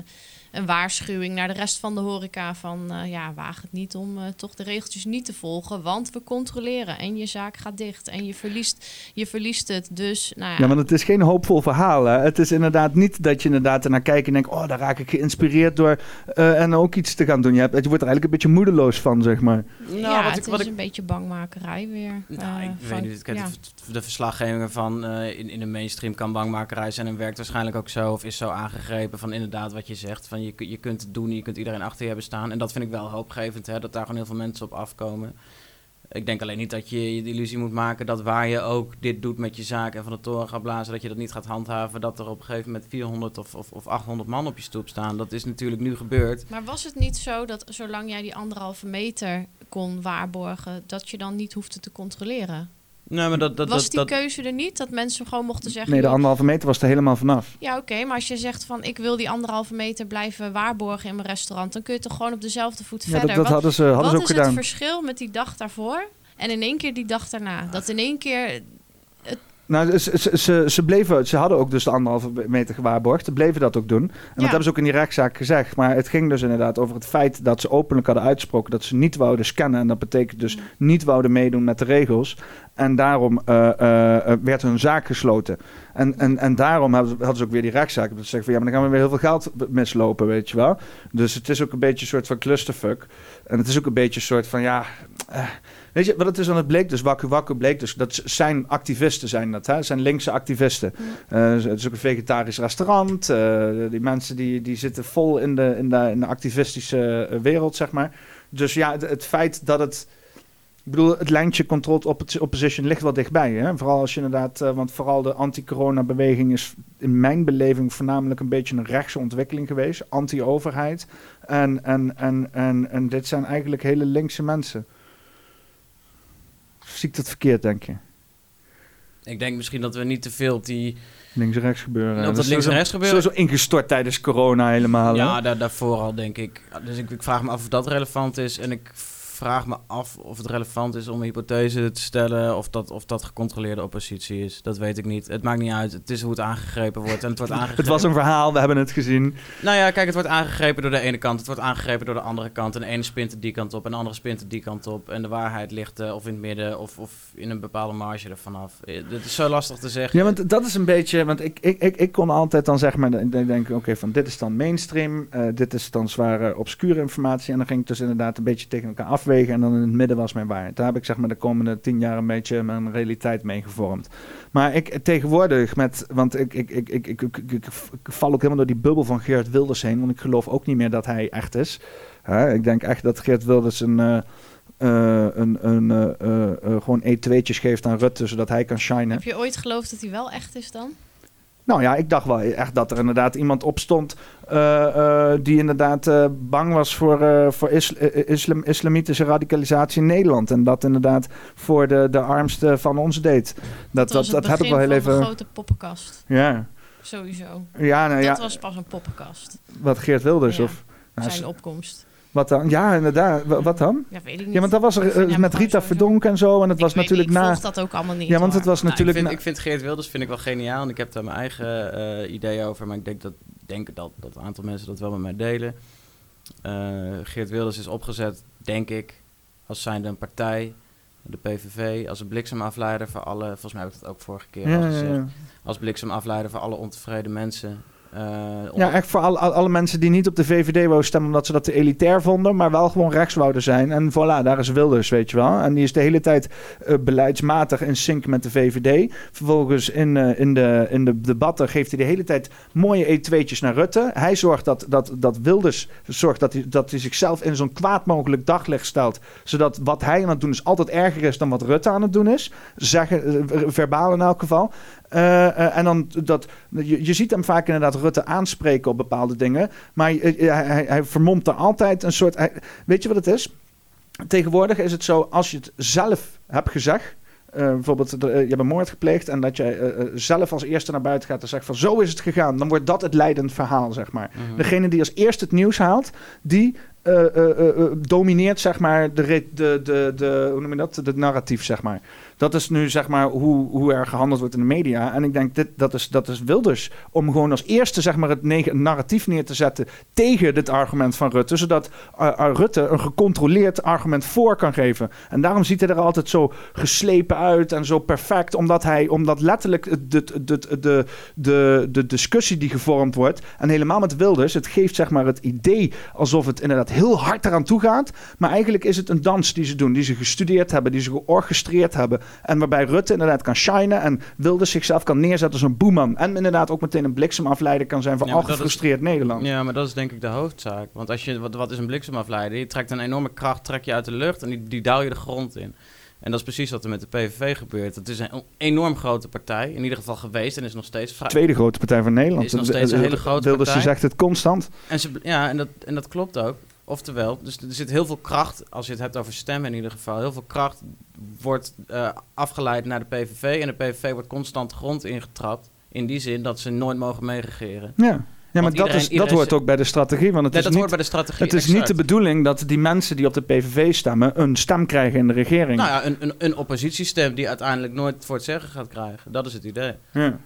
een waarschuwing naar de rest van de horeca van... eh, ja, waag het niet om eh, toch de regeltjes niet te volgen. Want we controleren en je zaak gaat dicht. En je verliest, je verliest het. Dus, nou ja... Ja, want het is geen hoopvol verhaal. Hè? Het is inderdaad niet dat je inderdaad ernaar kijkt en denkt... oh, daar raak ik geïnspireerd door eh, en ook iets te gaan doen. Je, hebt, je wordt er eigenlijk een beetje moedeloos van, zeg maar. Nou, ja, wat het ik, wat is ik een beetje bangmakerij weer. Nou, ik van- weet niet. Ja. de, verslaggevingen van eh, in, in de mainstream kan bangmakerij zijn en werkt waarschijnlijk ook zo of is zo aangegrepen van inderdaad wat je zegt. Van je, je kunt het doen, je kunt iedereen achter je hebben staan. En dat vind ik wel hoopgevend, hè, dat daar gewoon heel veel mensen op afkomen. Ik denk alleen niet dat je je de illusie moet maken dat waar je ook dit doet met je zaak en van de toren gaat blazen, dat je dat niet gaat handhaven. Dat er op een gegeven moment 400 of, of, of 800 man op je stoep staan. Dat is natuurlijk nu gebeurd. Maar was het niet zo dat zolang jij die anderhalve meter kon waarborgen, dat je dan niet hoefde te controleren? Nee, maar dat, dat, was die dat, keuze er niet? Dat mensen gewoon mochten zeggen... Nee, de anderhalve meter was er helemaal vanaf. Ja, oké, maar als je zegt van ik wil die anderhalve meter blijven waarborgen in mijn restaurant, dan kun je toch gewoon op dezelfde voet Ja, verder. dat, dat Wat- hadden ze, hadden Wat ze ook is gedaan. het verschil met die dag daarvoor en in één keer die dag daarna? Dat in één keer... Nou, ze, ze, ze, ze bleven, ze hadden ook dus de anderhalve meter gewaarborgd. Ze bleven dat ook doen. En dat hebben ze ook in die rechtszaak gezegd. Maar het ging dus inderdaad over het feit dat ze openlijk hadden uitgesproken dat ze niet wouden scannen. En dat betekent dus niet wouden meedoen met de regels. En daarom eh, eh, eh, werd hun zaak gesloten. En, en, en daarom hadden ze, ook weer die rechtszaak. Dat ze zeggen van ja, maar dan gaan we weer heel veel geld mislopen, weet je wel. Dus het is ook een beetje een soort van clusterfuck. En het is ook een beetje een soort van ja. Weet je wat het is dan? Het bleek dus, Waku Waku bleek dus, dat zijn activisten zijn dat, hè? Zijn linkse activisten. Eh, het is ook een vegetarisch restaurant. eh, die mensen die, die zitten vol in de, in, de, in de activistische eh, wereld, zeg maar. Dus ja, het, het feit dat het... Ik bedoel, het lijntje controlled oppo- opposition ligt wel dichtbij. Hè? Vooral als je inderdaad... want vooral de anti-corona-beweging is in mijn beleving voornamelijk een beetje een rechtse ontwikkeling geweest. Anti-overheid. En, en, en, en, en dit zijn eigenlijk hele linkse mensen. Zie ik dat verkeerd, denk je? ik denk misschien dat we niet te veel op die... Links-rechts gebeuren. Op dat is links en rechts gebeuren? Sowieso ingestort tijdens corona helemaal. Ja, daar, daarvoor al denk ik. Dus ik, ik vraag me af of dat relevant is. En ik vraag me af of het relevant is om een hypothese te stellen of dat, of dat gecontroleerde oppositie is. Dat weet ik niet. Het maakt niet uit. Het is hoe het aangegrepen wordt. En het wordt aangegrepen. Het was een verhaal, we hebben het gezien. Nou ja, kijk, het wordt aangegrepen door de ene kant, het wordt aangegrepen door de andere kant. En de ene spint die kant op en de andere spint die kant op. En de waarheid ligt eh, of in het midden of, of in een bepaalde marge ervan af. Eh, Het is zo lastig te zeggen. Ja, want dat is een beetje, want ik, ik, ik, ik kon altijd dan zeg maar, dan denk ik, oké, van dit is dan mainstream, eh, dit is dan zware obscure informatie. En dan ging ik dus inderdaad een beetje tegen elkaar en dan in het midden was mijn waarheid. Daar heb ik zeg maar de komende tien jaar een beetje mijn realiteit mee gevormd. Maar ik tegenwoordig met, want ik, ik, ik, ik, ik, ik, ik, val ook helemaal door die bubbel van Geert Wilders heen, want ik geloof ook niet meer dat hij echt is. Ik denk echt dat Geert Wilders een... eh, een, een, eh, gewoon E2'tjes geeft aan Rutte, zodat hij kan shinen. Heb je ooit geloofd dat hij wel echt is dan? Nou ja, ik dacht wel echt dat er inderdaad iemand opstond eh, eh, die inderdaad eh, bang was voor, voor is, islam, islamitische radicalisatie in Nederland. En dat inderdaad voor de, de armste van ons deed. Dat, dat, was dat, heb ik wel heel even... de grote poppenkast. Ja, Sowieso. ja, nou, dat ja was pas een poppenkast. wat Geert Wilders Ja, of... Nou, zijn opkomst. Wat dan? Ja, inderdaad. Wa- Wat dan? Ja, weet ik niet. Ja, want dat was Ik er eh, met Rita Verdonk en zo. En het Ik was weet natuurlijk niet, ik na... volg dat ook allemaal niet. Ja, want hoor. het was Nou, natuurlijk... ik, vind, na- ik vind Geert Wilders vind ik wel geniaal en ik heb daar mijn eigen eh, ideeën over, maar ik denk dat, denk dat, dat een aantal mensen dat wel met mij delen. Eh, Geert Wilders is opgezet, denk ik, als zijnde een partij, de PVV, als een bliksemafleider voor alle, volgens mij heb ik dat ook vorige keer ja, al ja, gezegd, ja. als bliksemafleider voor alle ontevreden mensen. Eh, Ja, echt voor alle, alle mensen die niet op de VVD wouden stemmen omdat ze dat te elitair vonden, maar wel gewoon rechts wouden zijn. En voilà, daar is Wilders, weet je wel. En die is de hele tijd eh, beleidsmatig in sync met de VVD. Vervolgens in, eh, in, de, in de debatten geeft hij de hele tijd mooie E2'tjes naar Rutte. Hij zorgt dat, dat, dat Wilders zorgt dat hij, dat hij zichzelf in zo'n kwaad mogelijk daglicht stelt. Zodat wat hij aan het doen is altijd erger is dan wat Rutte aan het doen is. Zeggen, verbaal in elk geval. Eh, eh, en dan dat, je, je ziet hem vaak inderdaad Rutte aanspreken op bepaalde dingen. Maar eh, hij, hij, vermomt er altijd een soort. hij- weet je wat het is? Tegenwoordig is het zo, als je het zelf hebt gezegd. bijvoorbeeld, je hebt een moord gepleegd en dat jij zelf als eerste naar buiten gaat en zegt van zo is het gegaan, dan wordt dat het leidend verhaal, zeg maar. mhm. Degene die als eerste het nieuws haalt, die eh, eh, eh, domineert zeg maar de, de, de, de, hoe noem je dat? De narratief, zeg maar. Dat is nu zeg maar hoe, hoe er gehandeld wordt in de media. En ik denk, dit, dat, is, dat is Wilders. Om gewoon als eerste zeg maar het narratief neer te zetten tegen dit argument van Rutte. Zodat Rutte een gecontroleerd argument voor kan geven. En daarom ziet hij er altijd zo geslepen uit en zo perfect. Omdat hij, omdat letterlijk de, de, de, de, de discussie die gevormd wordt. En helemaal met Wilders, het geeft zeg maar het idee alsof het inderdaad heel hard eraan toe gaat. Maar eigenlijk is het een dans die ze doen, die ze gestudeerd hebben, die ze georchestreerd hebben. En waarbij Rutte inderdaad kan shinen en Wilders zichzelf kan neerzetten als een boeman. En inderdaad ook meteen een bliksemafleider kan zijn voor Ja, al is- gefrustreerd Nederland. Ja, maar dat is denk ik de hoofdzaak. Want als je, wat, wat is een bliksemafleider? Je trekt een enorme kracht trek je uit de lucht en die, die duw je de grond in. En dat is precies wat er met de PVV gebeurt. Het is een enorm grote partij, in ieder geval geweest en is nog steeds vrij. Tweede grote partij van Nederland. Is nog steeds een hele grote Wilders partij. zegt het constant. En, ze, ja, en, dat, en dat klopt ook. Oftewel, dus er zit heel veel kracht, als je het hebt over stemmen in ieder geval, heel veel kracht wordt eh, afgeleid naar de PVV. En de PVV wordt constant grond ingetrapt. In die zin dat ze nooit mogen meeregeren. Ja, ja maar dat, is, dat hoort ook bij de strategie. Want het Nee, is dat niet, hoort bij de strategie. het is niet de bedoeling dat die mensen die op de PVV stemmen een stem krijgen in de regering. Nou ja, een, een, een oppositiestem die uiteindelijk nooit voor het zeggen gaat krijgen. Dat is het idee. ja.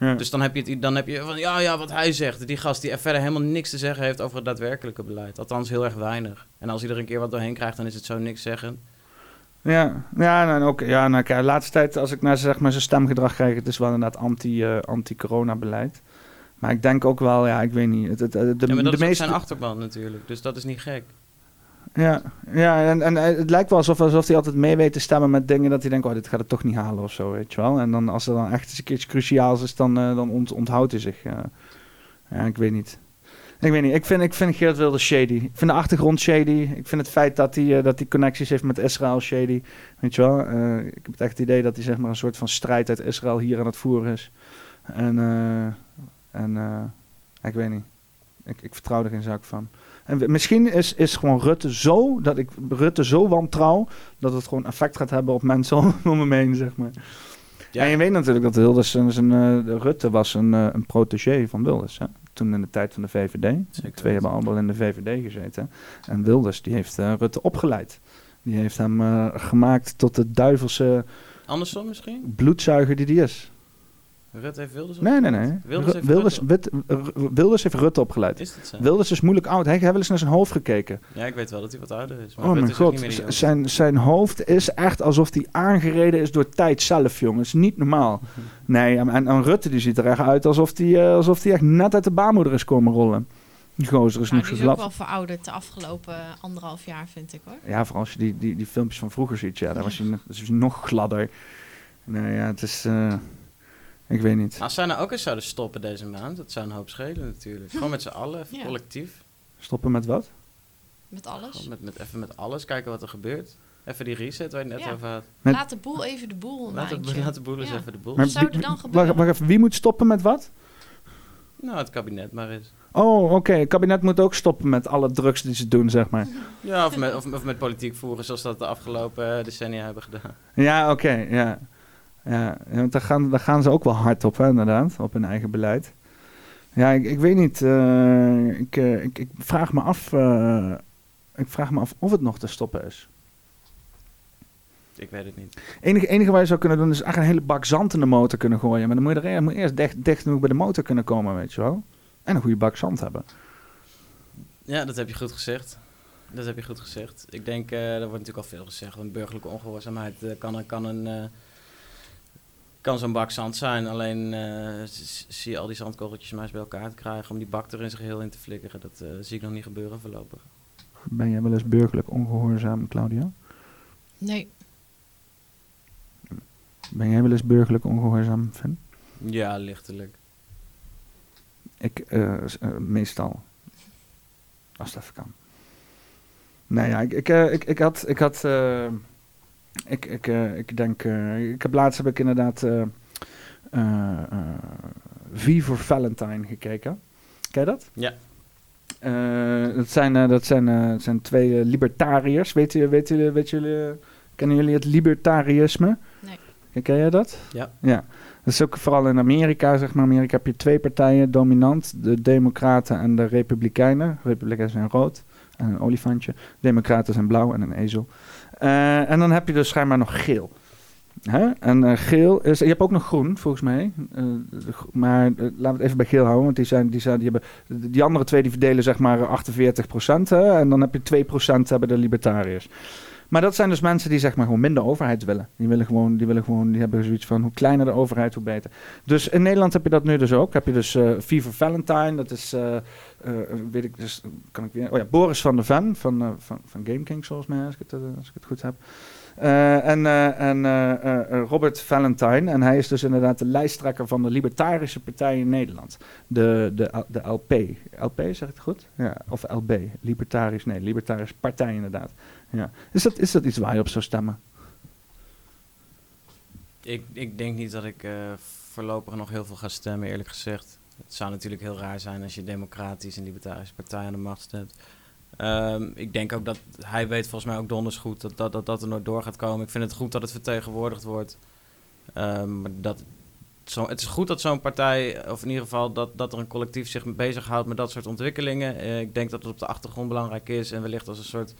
Ja. Dus dan heb je, het, dan heb je van, ja, ja, wat hij zegt. Die gast die er verder helemaal niks te zeggen heeft over het daadwerkelijke beleid. Althans, heel erg weinig. En als hij er een keer wat doorheen krijgt, dan is het zo niks zeggen. Ja, ja, nou, ook, ja nou, kijk, de laatste tijd, als ik naar zeg maar, zijn stemgedrag krijg, het is wel inderdaad anti, eh, anti-corona-beleid. Maar ik denk ook wel, ja, ik weet niet. Het, het, de, ja, maar dat de is meeste, zijn achterban natuurlijk. Dus dat is niet gek. Ja, ja en, en eh, het lijkt wel alsof, alsof hij altijd mee weet te stemmen met dingen dat hij denkt, oh, dit gaat het toch niet halen of zo, weet je wel. En dan als er dan echt eens een keertje cruciaals is, dan, eh, dan ont, onthoudt hij zich. eh. ja, ik weet niet. Ik weet niet, ik vind, ik vind Geert Wilders shady. Ik vind de achtergrond shady. Ik vind het feit dat hij, dat hij connecties heeft met Israël shady. Weet je wel, ik heb het echt het idee dat hij zeg maar een soort van strijd uit Israël hier aan het voeren is. En, en ik weet niet. Ik, ik vertrouw er geen zak van. En misschien is, is gewoon Rutte zo, dat ik Rutte zo wantrouw, dat het gewoon effect gaat hebben op mensen om me heen, zeg maar. Ja. En je weet natuurlijk dat Wilders, een, eh, Rutte was een, eh, een protégé van Wilders, hè? toen in de tijd van de VVD. Zeker twee hebben allemaal in de VVD gezeten. En Wilders, die heeft eh, Rutte opgeleid. Die heeft hem gemaakt tot de duivelse Andersom misschien? bloedzuiger die die is. Rutte heeft Wilders Nee, nee, nee. Wilders heeft Wilders, Rutte- Wit- R- Wilders heeft Rutte opgeleid. Is dat zo? Wilders is moeilijk oud. Hij heeft wel eens naar zijn hoofd gekeken. Ja, ik weet wel dat hij wat ouder is. Maar Oh Rutte mijn god, die zijn, zijn hoofd is echt alsof hij aangereden is door tijd zelf, jongens. Niet normaal. Nee, en, en, Rutte die ziet er echt uit alsof hij eh, alsof hij echt net uit de baarmoeder is komen rollen. Die gozer is Nou, nog die zo is ook wel verouderd de afgelopen anderhalf jaar, vind ik hoor. Ja, vooral als je die, die, die filmpjes van vroeger ziet, ja, dan was hij nog- hij nog gladder. Nee, ja, het is... eh, ik weet niet. Als zij nou ook eens zouden stoppen deze maand, dat zou een hoop schelen natuurlijk. Gewoon met z'n allen, Ja. collectief. Stoppen met wat? Met alles. Gewoon met, met, even met alles, kijken wat er gebeurt. Even die reset waar je het net Ja. over had. Met- Laat de boel even de boel een Laat, de boel eens Ja. even de boel. Maar zou wie- er dan wacht- gebeuren? Wacht even, wie moet stoppen met wat? Nou, het kabinet maar eens. Oh, oké. Het kabinet moet ook stoppen met alle drugs die ze doen, zeg maar. Ja, of met, of, of met politiek voeren zoals dat de afgelopen eh, decennia hebben gedaan. Ja, oké, ja. Ja, ja, want daar gaan, daar gaan ze ook wel hard op, hè, inderdaad, op hun eigen beleid. Ja, ik, ik weet niet. eh, ik, eh, ik, ik vraag me af. eh, ik vraag me af of het nog te stoppen is. Ik weet het niet. Het enige, enige wat je zou kunnen doen is echt een hele bak zand in de motor kunnen gooien. Maar dan moet je er je eerst dicht, dicht genoeg bij de motor kunnen komen, weet je wel. En een goede bak zand hebben. Ja, dat heb je goed gezegd. Dat heb je goed gezegd. Ik denk, er wordt natuurlijk al veel gezegd, want burgerlijke ongehoorzaamheid eh, kan, een- kan een... kan zo'n bak zand zijn, alleen eh, zie je al die zandkorreltjes maar eens bij elkaar te krijgen om die bak er in zijn geheel in te flikkeren. Dat eh, zie ik nog niet gebeuren voorlopig. Ben jij wel eens burgerlijk ongehoorzaam, Claudia? Nee, Ben jij wel eens burgerlijk ongehoorzaam, Finn? Ja, lichtelijk. Ik, eh, meestal. Als het even kan. Nou ja, ik, ik, ik, ik had, ik had, eh, ik, ik, eh, ik denk, eh, ik heb laatst heb ik inderdaad eh V voor Valentine gekeken. Ken je dat? Ja. Eh, dat zijn, eh, dat zijn, eh, dat zijn twee libertariërs. Weet je, weet jullie, weet jullie, kennen jullie het libertarisme? Nee. Ken jij dat? Ja. Ja. Dat is ook vooral in Amerika, zeg maar. Amerika heb je twee partijen dominant. De Democraten en de Republikeinen. Republikeinen zijn rood en een olifantje. Democraten zijn blauw en een ezel. Eh, en dan heb je dus schijnbaar nog geel. Hè? En eh, geel is... Je hebt ook nog groen, volgens mij. Eh, maar laten we het even bij geel houden. Want die, zijn, die, zijn, die, hebben, die andere twee die verdelen zeg maar 48 procent. En dan heb je 2 procent hebben de libertariërs. Maar dat zijn dus mensen die zeg maar gewoon minder overheid willen. Die willen gewoon, die willen gewoon, die hebben zoiets van hoe kleiner de overheid, hoe beter. Dus in Nederland heb je dat nu dus ook. Heb je dus eh Viva Valentine, dat is, eh, eh, weet ik dus, kan ik weer, oh ja, Boris van der Ven van, van, van Game King volgens mij, als ik het, ik het goed heb. En en Robert Valentine, en hij is dus inderdaad de lijsttrekker van de Libertarische Partij in Nederland. De, de, de LP. LP, zeg ik het goed? Ja, of LB. Libertarisch, nee, Libertarische Partij inderdaad. Ja. Is, dat, is dat iets waar je op zou stemmen? Ik, ik denk niet dat ik eh, voorlopig nog heel veel ga stemmen, eerlijk gezegd. Het zou natuurlijk heel raar zijn als je democratisch en libertarische partij aan de macht stemt. Ehm, ik denk ook dat hij weet volgens mij ook donders goed dat dat, dat dat er nooit door gaat komen. Ik vind het goed dat het vertegenwoordigd wordt. Maar dat, zo, het is goed dat zo'n partij, of in ieder geval dat, dat er een collectief zich bezighoudt met dat soort ontwikkelingen. Eh, ik denk dat het op de achtergrond belangrijk is en wellicht als een soort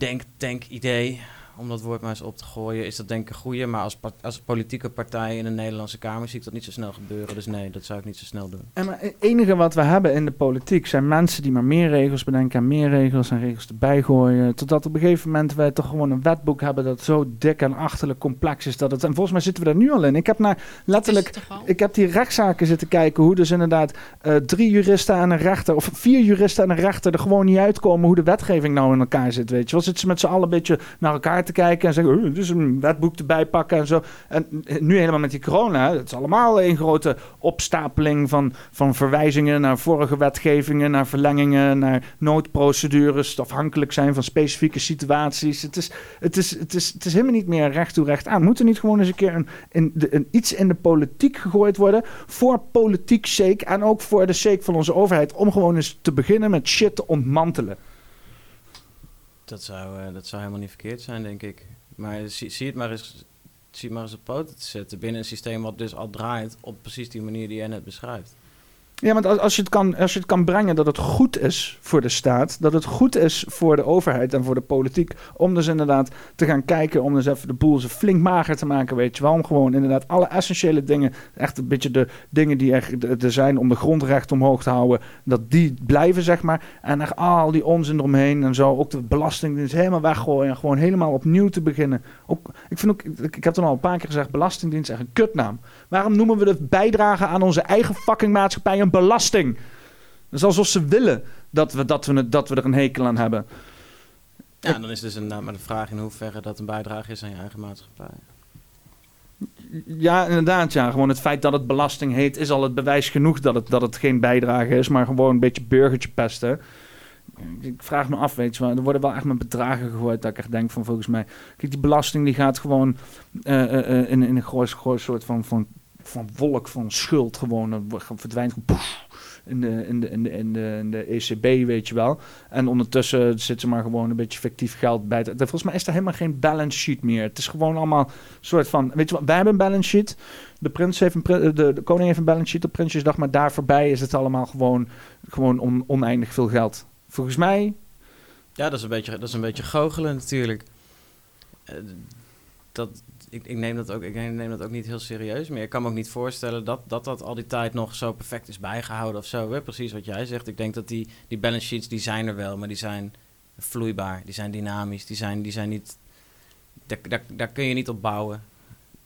denk-tank-idee, om dat woord maar eens op te gooien, is dat denk ik een goede. Maar als, als politieke partij in de Nederlandse Kamer zie ik dat niet zo snel gebeuren. Dus nee, dat zou ik niet zo snel doen. En maar het enige wat we hebben in de politiek zijn mensen die maar meer regels bedenken en meer regels en regels erbij gooien. Totdat op een gegeven moment wij toch gewoon een wetboek hebben dat zo dik en achterlijk complex is dat het. En volgens mij zitten we daar nu al in. Ik heb naar letterlijk. Ik heb die rechtszaken zitten kijken hoe dus inderdaad eh, drie juristen en een rechter, of vier juristen en een rechter er gewoon niet uitkomen hoe de wetgeving nou in elkaar zit, weet je wel. Zitten ze met z'n allen een beetje naar elkaar te kijken en zeggen, is een wetboek erbij pakken en zo. En nu helemaal met die corona, het is allemaal een grote opstapeling van, van verwijzingen naar vorige wetgevingen, naar verlengingen, naar noodprocedures, afhankelijk zijn van specifieke situaties. Het is, het is, het is, het is helemaal niet meer recht toe recht aan. Moet er niet gewoon eens een keer een, de, een, iets in de politiek gegooid worden voor politiek sake en ook voor de sake van onze overheid om gewoon eens te beginnen met shit te ontmantelen. Dat zou, eh, dat zou helemaal niet verkeerd zijn, denk ik. Maar zie, het maar eens, zie maar eens op poten te zetten binnen een systeem wat dus al draait op precies die manier die jij net beschrijft. Ja, want als, als, je het kan, als je het kan brengen dat het goed is voor de staat, dat het goed is voor de overheid en voor de politiek, om dus inderdaad te gaan kijken, om dus even de boel zo flink mager te maken, weet je wel. Om gewoon inderdaad alle essentiële dingen, echt een beetje de dingen die er, er zijn om de grondrecht omhoog te houden, dat die blijven, zeg maar. En echt al die onzin eromheen en zo, ook de belastingdienst helemaal weggooien en gewoon helemaal opnieuw te beginnen. Ik vind ook, ik, ik heb het al een paar keer gezegd, belastingdienst is echt een kutnaam. Waarom noemen we de bijdrage aan onze eigen fucking maatschappij een belasting? Dat is alsof ze willen dat we, dat we, het- dat we er een hekel aan hebben. Ja, dan is dus een, maar de vraag in hoeverre dat een bijdrage is aan je eigen maatschappij. Ja, inderdaad. Ja. Gewoon het feit dat het belasting heet is al het bewijs genoeg dat het, dat het geen bijdrage is, maar gewoon een beetje burgertje pesten. Ik vraag me af, weet je wel. Er worden wel echt met bedragen gegooid dat ik echt denk van volgens mij... Kijk, die belasting die gaat gewoon eh, eh, eh, in, in een groot, groot soort van, van, van wolk van schuld gewoon. Verdwijnt in de, in, de, in, de, in, de, de ECB, weet je wel. En ondertussen zit ze maar gewoon een beetje fictief geld bij. Volgens mij is er helemaal geen balance sheet meer. Het is gewoon allemaal soort van... Weet je wat, wij hebben een balance sheet. De, prins heeft een, de, de koning heeft een balance sheet op Prinsjesdag. Maar daar voorbij is het allemaal gewoon, gewoon on- oneindig veel geld. Volgens mij... Ja, dat is een beetje, dat is een beetje goochelen natuurlijk. Eh, dat, ik, ik, neem dat ook, ik neem dat ook niet heel serieus meer. Ik kan me ook niet voorstellen dat, dat dat al die tijd nog zo perfect is bijgehouden of zo. Hè? Precies wat jij zegt. Ik denk dat die, die balance sheets, die zijn er wel, maar die zijn vloeibaar. Die zijn dynamisch. Die zijn, die zijn niet... Daar, daar, daar kun je niet op bouwen.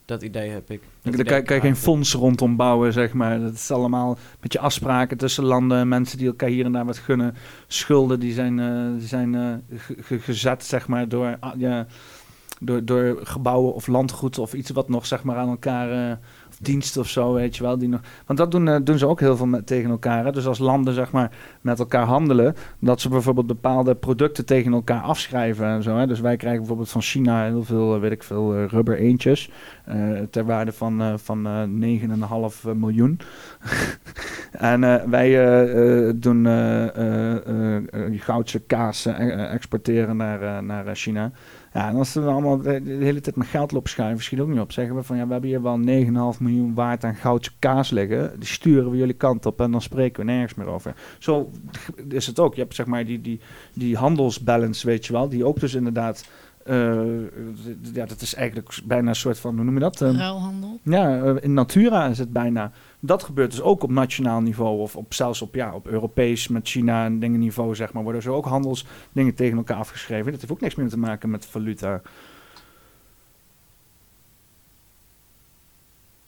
Dat idee heb ik. Dat idee kan, je ik geen fonds rondom bouwen, zeg maar. Dat is allemaal met je afspraken tussen landen. Mensen die elkaar hier en daar wat gunnen. Schulden die zijn, eh, die zijn eh, ge- ge- gezet, zeg maar, door, ah, ja, door, door gebouwen of landgoed of iets wat nog, zeg maar, aan elkaar... eh, of diensten of zo, weet je wel. Die nog, want dat doen, eh, doen ze ook heel veel met, tegen elkaar. Dus als landen, zeg maar, met elkaar handelen... dat ze bijvoorbeeld bepaalde producten tegen elkaar afschrijven en zo. Hè? Dus wij krijgen bijvoorbeeld van China heel veel, eh, weet ik veel, rubber eentjes... ter waarde van, van eh 9,5 miljoen. en wij doen goudse kaas exporteren naar, naar China. Ja, en als ze dan allemaal de, de hele tijd met geld lopen schuiven, schiet ook niet op. Zeggen we van ja, we hebben hier wel 9,5 miljoen waard aan goudse kaas liggen. Die sturen we jullie kant op en dan spreken we nergens meer over. Zo is het ook. Je hebt zeg maar die, die, die handelsbalance, weet je wel, die ook dus inderdaad. eh, ja, dat is eigenlijk bijna een soort van, hoe noem je dat? Ehm, Ruilhandel. ja, eh, in Natura is het bijna. Dat gebeurt dus ook op nationaal niveau of op, zelfs op, ja, op Europees met China en dingen niveau, zeg maar. Worden zo ook handelsdingen tegen elkaar afgeschreven. Dat heeft ook niks meer te maken met valuta.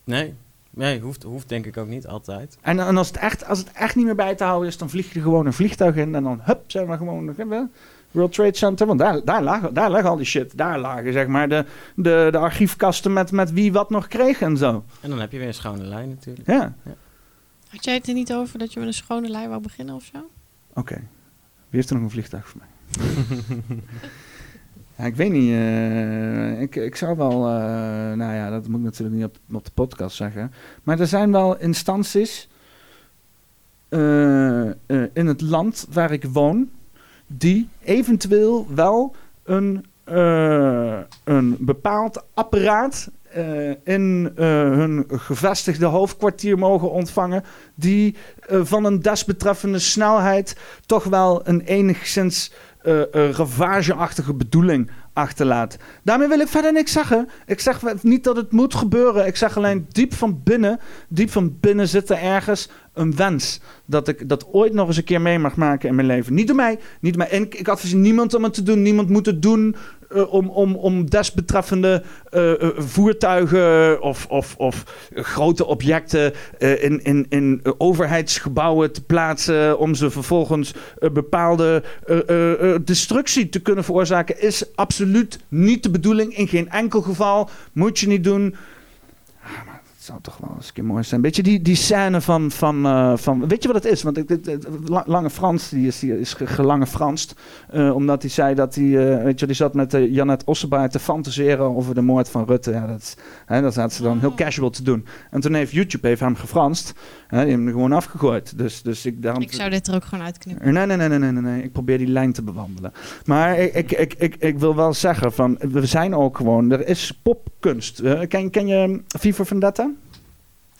Nee, nee hoeft, hoeft denk ik ook niet altijd. En, en als, het echt, als het echt niet meer bij te houden is, dan vlieg je er gewoon een vliegtuig in en dan hup, zijn we gewoon eh, World Trade Center. Want daar, daar, lagen, daar lag al die shit. Daar lagen zeg maar de, de, de archiefkasten met, met wie wat nog kreeg en zo. En dan heb je weer een schone lijn natuurlijk. Ja, Had jij het er niet over dat je met een schone lei wou beginnen of zo? oké. Wie heeft er nog een vliegtuig voor mij? Ik weet niet. eh, ik, ik zou wel. eh, nou ja, dat moet ik natuurlijk niet op, op de podcast zeggen. Maar er zijn wel instanties. eh, in het land waar ik woon. die eventueel wel een, een bepaald apparaat. in hun gevestigde hoofdkwartier mogen ontvangen. die van een desbetreffende snelheid. toch wel een enigszins eh, ravageachtige bedoeling achterlaat. Daarmee wil ik verder niks zeggen. Ik zeg niet dat het moet gebeuren. Ik zeg alleen diep van binnen, diep van binnen zit er ergens een wens dat ik dat ooit nog eens een keer mee mag maken in mijn leven. Niet door mij, niet door. En ik, ik adviseer niemand om het te doen. Niemand moet het doen eh, om, om, om desbetreffende eh, eh, voertuigen of, of, of grote objecten in, in, in overheidsgebouwen te plaatsen om ze vervolgens bepaalde destructie te kunnen veroorzaken is absoluut niet de bedoeling. In geen enkel geval moet je niet doen. Ah, het zou toch wel eens een keer mooi zijn. Weet je, die, die scène van, van, eh, van... Weet je wat het is? Want ik, Lange Frans, die is, die is ge- gelange Franst. eh, omdat hij zei dat hij... eh, weet je, die zat met Janet Ossebaar te fantaseren over de moord van Rutte. Ja, dat, hè, dat had ze dan heel casual te doen. En toen heeft YouTube heeft hem gefranst. Hè, die hem gewoon afgegooid. Dus, dus ik, daarom, Ik zou dit er ook gewoon uitknippen. Nee, nee, nee, nee, nee, nee, nee. Ik probeer die lijn te bewandelen. Maar ik, ik, ik, ik, ik wil wel zeggen van, we zijn ook gewoon, er is popkunst. Ken, ken je V for Vendetta?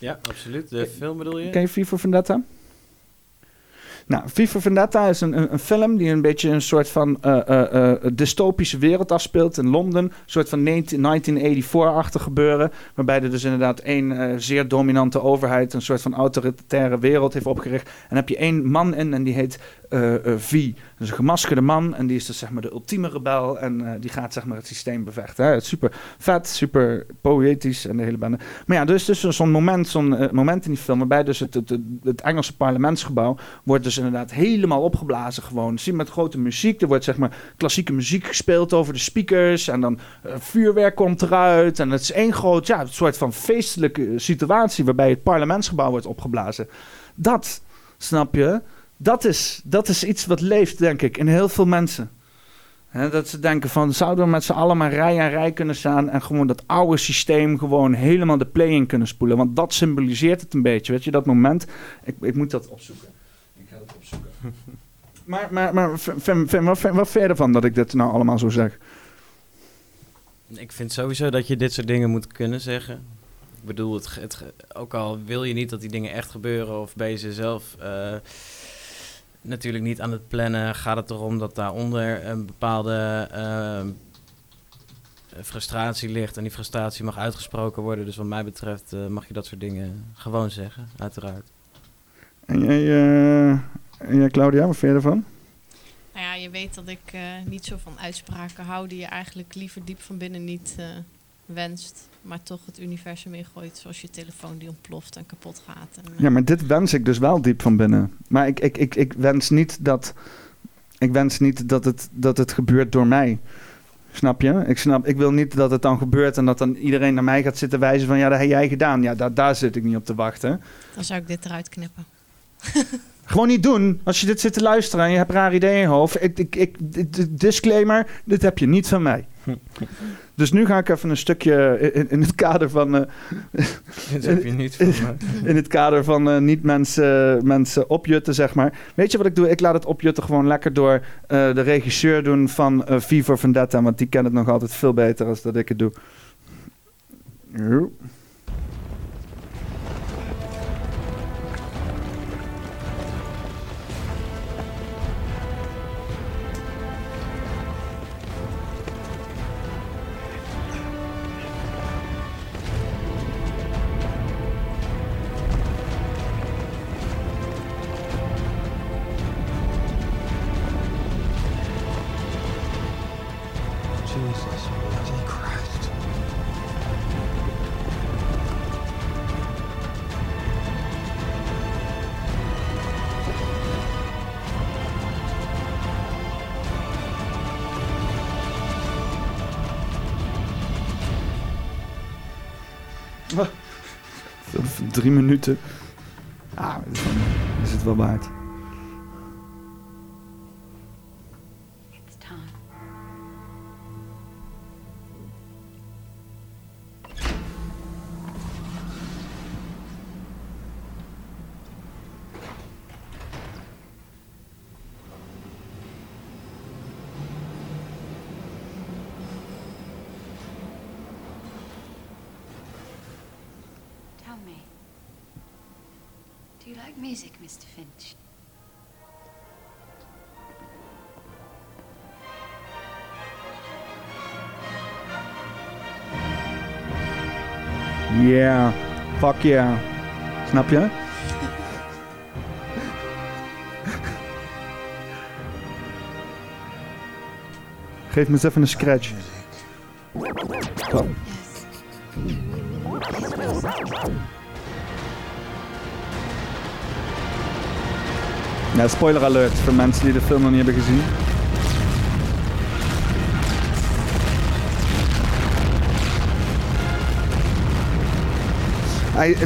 Ja, absoluut. De film bedoel je? Ken je for Vendetta? Nou, Viva Vendetta is een, een, een film die een beetje een soort van eh, eh, eh, dystopische wereld afspeelt in Londen. Een soort van 19, 1984-achtig gebeuren. Waarbij er dus inderdaad één zeer dominante overheid, een soort van autoritaire wereld heeft opgericht. En dan heb je één man in en die heet eh, V. Is een gemaskerde man en die is dus zeg maar de ultieme rebel. En eh, die gaat zeg maar het systeem bevechten. Hè. Het is super vet, super poëtisch en de hele bende. Maar ja, dus, dus zo'n moment, zo'n eh, moment in die film waarbij dus het, het, het, Engelse parlementsgebouw wordt dus inderdaad helemaal opgeblazen gewoon. Zie met grote muziek. Er wordt zeg maar klassieke muziek gespeeld over de speakers. En dan eh, vuurwerk komt eruit. En het is één groot, ja, soort van feestelijke situatie waarbij het parlementsgebouw wordt opgeblazen. Dat, snap je? Dat is, dat is iets wat leeft, denk ik, in heel veel mensen. Hè, dat ze denken van, zouden we met z'n allen maar rij aan rij kunnen staan... en gewoon dat oude systeem gewoon helemaal de play in kunnen spoelen. Want dat symboliseert het een beetje, weet je, dat moment. Ik, ik moet dat opzoeken. Ik ga het opzoeken. maar, maar, maar Fem, Fem, wat, wat vind je ervan dat ik dit nou allemaal zo zeg? Ik vind sowieso dat je dit soort dingen moet kunnen zeggen. Ik bedoel, het, ook al wil je niet dat die dingen echt gebeuren of ben je ze zelf eh, natuurlijk niet aan het plannen, gaat het erom dat daaronder een bepaalde eh, frustratie ligt en die frustratie mag uitgesproken worden. Dus wat mij betreft eh, mag je dat soort dingen gewoon zeggen, uiteraard. En jij, eh, en jij Claudia, wat vind je ervan? Nou ja, je weet dat ik eh, niet zo van uitspraken hou die je eigenlijk liever diep van binnen niet eh, wenst. Maar toch het universum ingooit zoals je telefoon die ontploft en kapot gaat. En, Ja, maar dit wens ik dus wel diep van binnen. Maar ik, ik, ik, ik wens niet dat. Ik wens niet dat het, dat het gebeurt door mij. Snap je? Ik, snap, ik wil niet dat het dan gebeurt en dat dan iedereen naar mij gaat zitten wijzen van ja, dat heb jij gedaan. Ja, daar, daar zit ik niet op te wachten. Dan zou ik dit eruit knippen. Gewoon niet doen. Als je dit zit te luisteren en je hebt raar ideeën in je hoofd. Ik, ik, ik, disclaimer, dit heb je niet van mij. Dus nu ga ik even een stukje in, in het kader van... eh, Dit heb je niet van me. in het kader van eh, niet mensen, mensen opjutten, zeg maar. Weet je wat ik doe? Ik laat het opjutten gewoon lekker door eh, de regisseur doen van V for Vendetta. Want die kent het nog altijd veel beter als dat ik het doe. Jo. Drie minuten. Ah, wel- dat is het wel waard. Like music, Mr. Finch? Yeah, fuck yeah. Snap je? Geef me eens even een scratch. Oh. Ja, spoiler alert voor mensen die de film nog niet hebben gezien.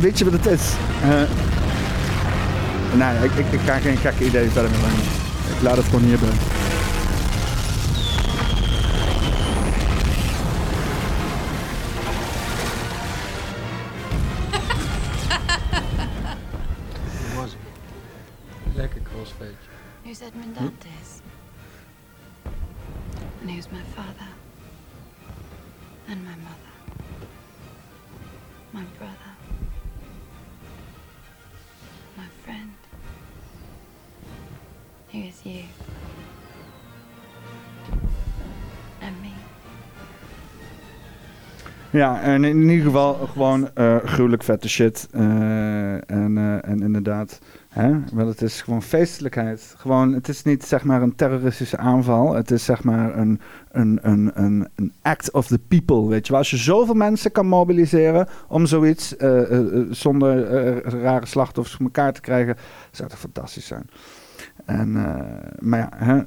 Weet je wat het is? Eh, nee, ik, ik, ik ga geen gekke idee verder brengen. Ik laat het gewoon hierbij. Ja, en in ieder geval gewoon eh, gruwelijk vette shit. Eh, en, eh, en inderdaad, hè, wel, het is gewoon feestelijkheid. Gewoon, het is niet zeg maar een terroristische aanval. Het is zeg maar een, een, een, een, een act of the people, weet je. Als je zoveel mensen kan mobiliseren om zoiets zonder rare slachtoffers voor elkaar te krijgen, zou toch fantastisch zijn. En, maar ja, hè,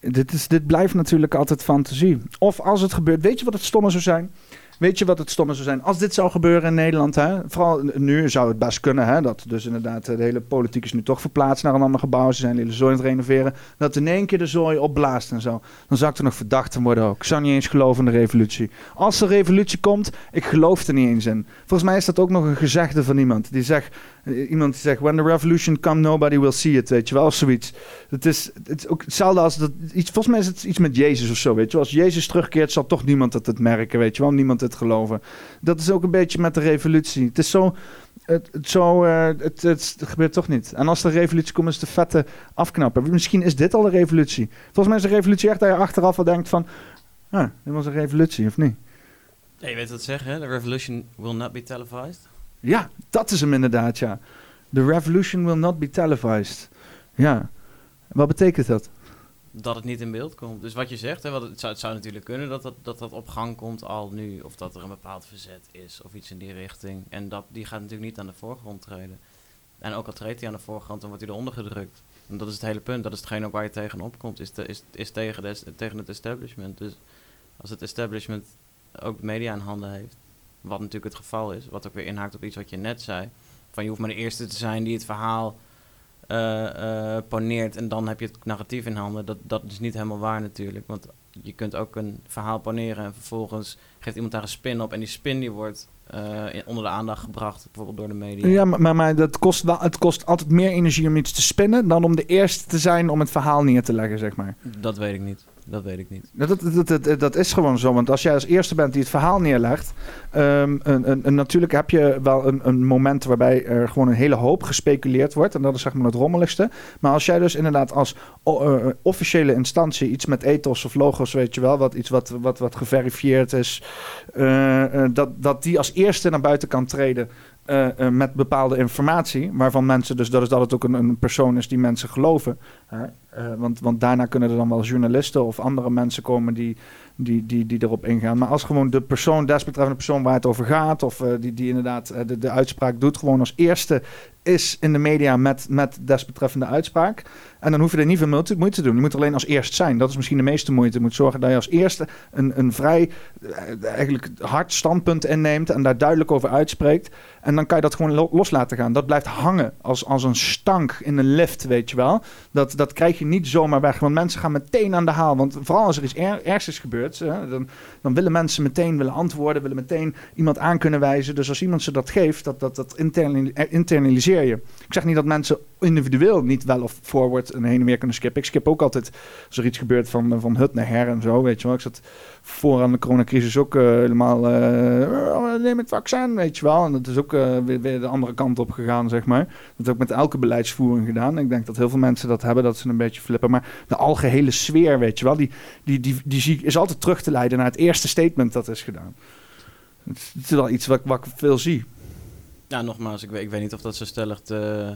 dit, is, dit blijft natuurlijk altijd fantasie. Of als het gebeurt, weet je wat het stomme zou zijn? Weet je wat het stomme zou zijn? Als dit zou gebeuren in Nederland, hè, vooral nu zou het best kunnen, hè, dat dus inderdaad de hele politiek is nu toch verplaatst naar een ander gebouw. Ze zijn de hele zooi aan het renoveren. Dat in één keer de zooi opblaast en zo. Dan zou ik er nog verdacht van worden ook. Ik zou niet eens geloven in de revolutie. Als er revolutie komt, ik geloof er niet eens in. Volgens mij is dat ook nog een gezegde van iemand. Die zegt, iemand die zegt, when the revolution comes, nobody will see it, weet je wel, of zoiets. Het is, het is ook hetzelfde als dat, iets, volgens mij is het iets met Jezus of zo, weet je wel. Als Jezus terugkeert, zal toch niemand het, het merken, weet je wel, niemand het geloven. Dat is ook een beetje met de revolutie. Het is zo, het, het, zo, eh, het, het, gebeurt toch niet. En als een revolutie komt, is de vette afknappen. Misschien is dit al de revolutie. Volgens mij is de revolutie echt dat je achteraf al denkt van, ah, dit was een revolutie, of niet? Ja, je weet wat zeggen, hè? The revolution will not be televised. Ja, dat is hem inderdaad, ja. The revolution will not be televised. Ja. Wat betekent dat? Dat het niet in beeld komt. Dus wat je zegt, hè, wat het, zou, natuurlijk kunnen dat dat, dat dat op gang komt al nu. Of dat er een bepaald verzet is of iets in die richting. En dat, die gaat natuurlijk niet aan de voorgrond treden. En ook al treedt hij aan de voorgrond, dan wordt hij eronder gedrukt. En dat is het hele punt. Dat is hetgeen ook waar je tegenop komt. Is, is, is tegen, de, tegen het establishment. Dus als het establishment ook media in handen heeft. Wat natuurlijk het geval is. Wat ook weer inhaakt op iets wat je net zei. Van je hoeft maar de eerste te zijn die het verhaal eh, eh, poneert. En dan heb je het narratief in handen. Dat, dat is niet helemaal waar natuurlijk. Want je kunt ook een verhaal poneren. En vervolgens geeft iemand daar een spin op. En die spin die wordt eh, onder de aandacht gebracht. Bijvoorbeeld door de media. Ja, maar, maar, maar dat kost wel, het kost altijd meer energie om iets te spinnen dan om de eerste te zijn om het verhaal neer te leggen, zeg maar. Dat weet ik niet. Dat weet ik niet. Dat, dat, dat, dat, dat is gewoon zo, want als jij als eerste bent die het verhaal neerlegt, ehm, een, een, een- natuurlijk heb je wel een, een moment waarbij er gewoon een hele hoop gespeculeerd wordt, en dat is zeg maar het rommeligste. Maar als jij dus inderdaad als o- eh, officiële instantie iets met ethos of logos, weet je wel, wat, iets wat, wat, wat geverifieerd is, eh, eh, dat, dat die als eerste naar buiten kan treden. Eh, eh, met bepaalde informatie, waarvan mensen dus dat is dat het ook een, een persoon is die mensen geloven. hè. Eh, want, want daarna kunnen er dan wel journalisten of andere mensen komen die, die, die, die erop ingaan. Maar als gewoon de persoon, desbetreffende persoon waar het over gaat, of die, die inderdaad de, de uitspraak doet, gewoon als eerste is in de media met, met desbetreffende uitspraak. En dan hoef je er niet veel moeite, te doen. Je moet alleen als eerst zijn. Dat is misschien de meeste moeite. Je moet zorgen dat je als eerste een, een vrij eh, eigenlijk hard standpunt inneemt en daar duidelijk over uitspreekt. En dan kan je dat gewoon lo- los laten gaan. Dat blijft hangen als, als een stank in een lift, weet je wel. Dat, dat krijg je niet zomaar weg. Want mensen gaan meteen aan de haal. Want vooral als er iets er, ergs is gebeurd, hè, dan, dan willen mensen meteen willen antwoorden, willen meteen iemand aan kunnen wijzen. Dus als iemand ze dat geeft, dat, dat, dat internali- eh. Ik zeg niet dat mensen individueel niet wel of forward en heen en weer kunnen skippen. Ik skip ook altijd als er iets gebeurt van, van hut naar her en zo, weet je wel. Ik zat voor aan de coronacrisis ook eh, helemaal, eh, oh, neem het vaccin, weet je wel. En dat is ook eh, weer, de andere kant op gegaan, zeg maar. Dat heb ik met elke beleidsvoering gedaan. Ik denk dat heel veel mensen dat hebben, dat ze een beetje flippen. Maar de algehele sfeer, weet je wel, die, die, die, die zie, is altijd terug te leiden naar het eerste statement dat is gedaan. Is, het is wel iets wat, wat ik veel zie. Ja, nogmaals, ik weet, ik weet niet of dat zo stellig te,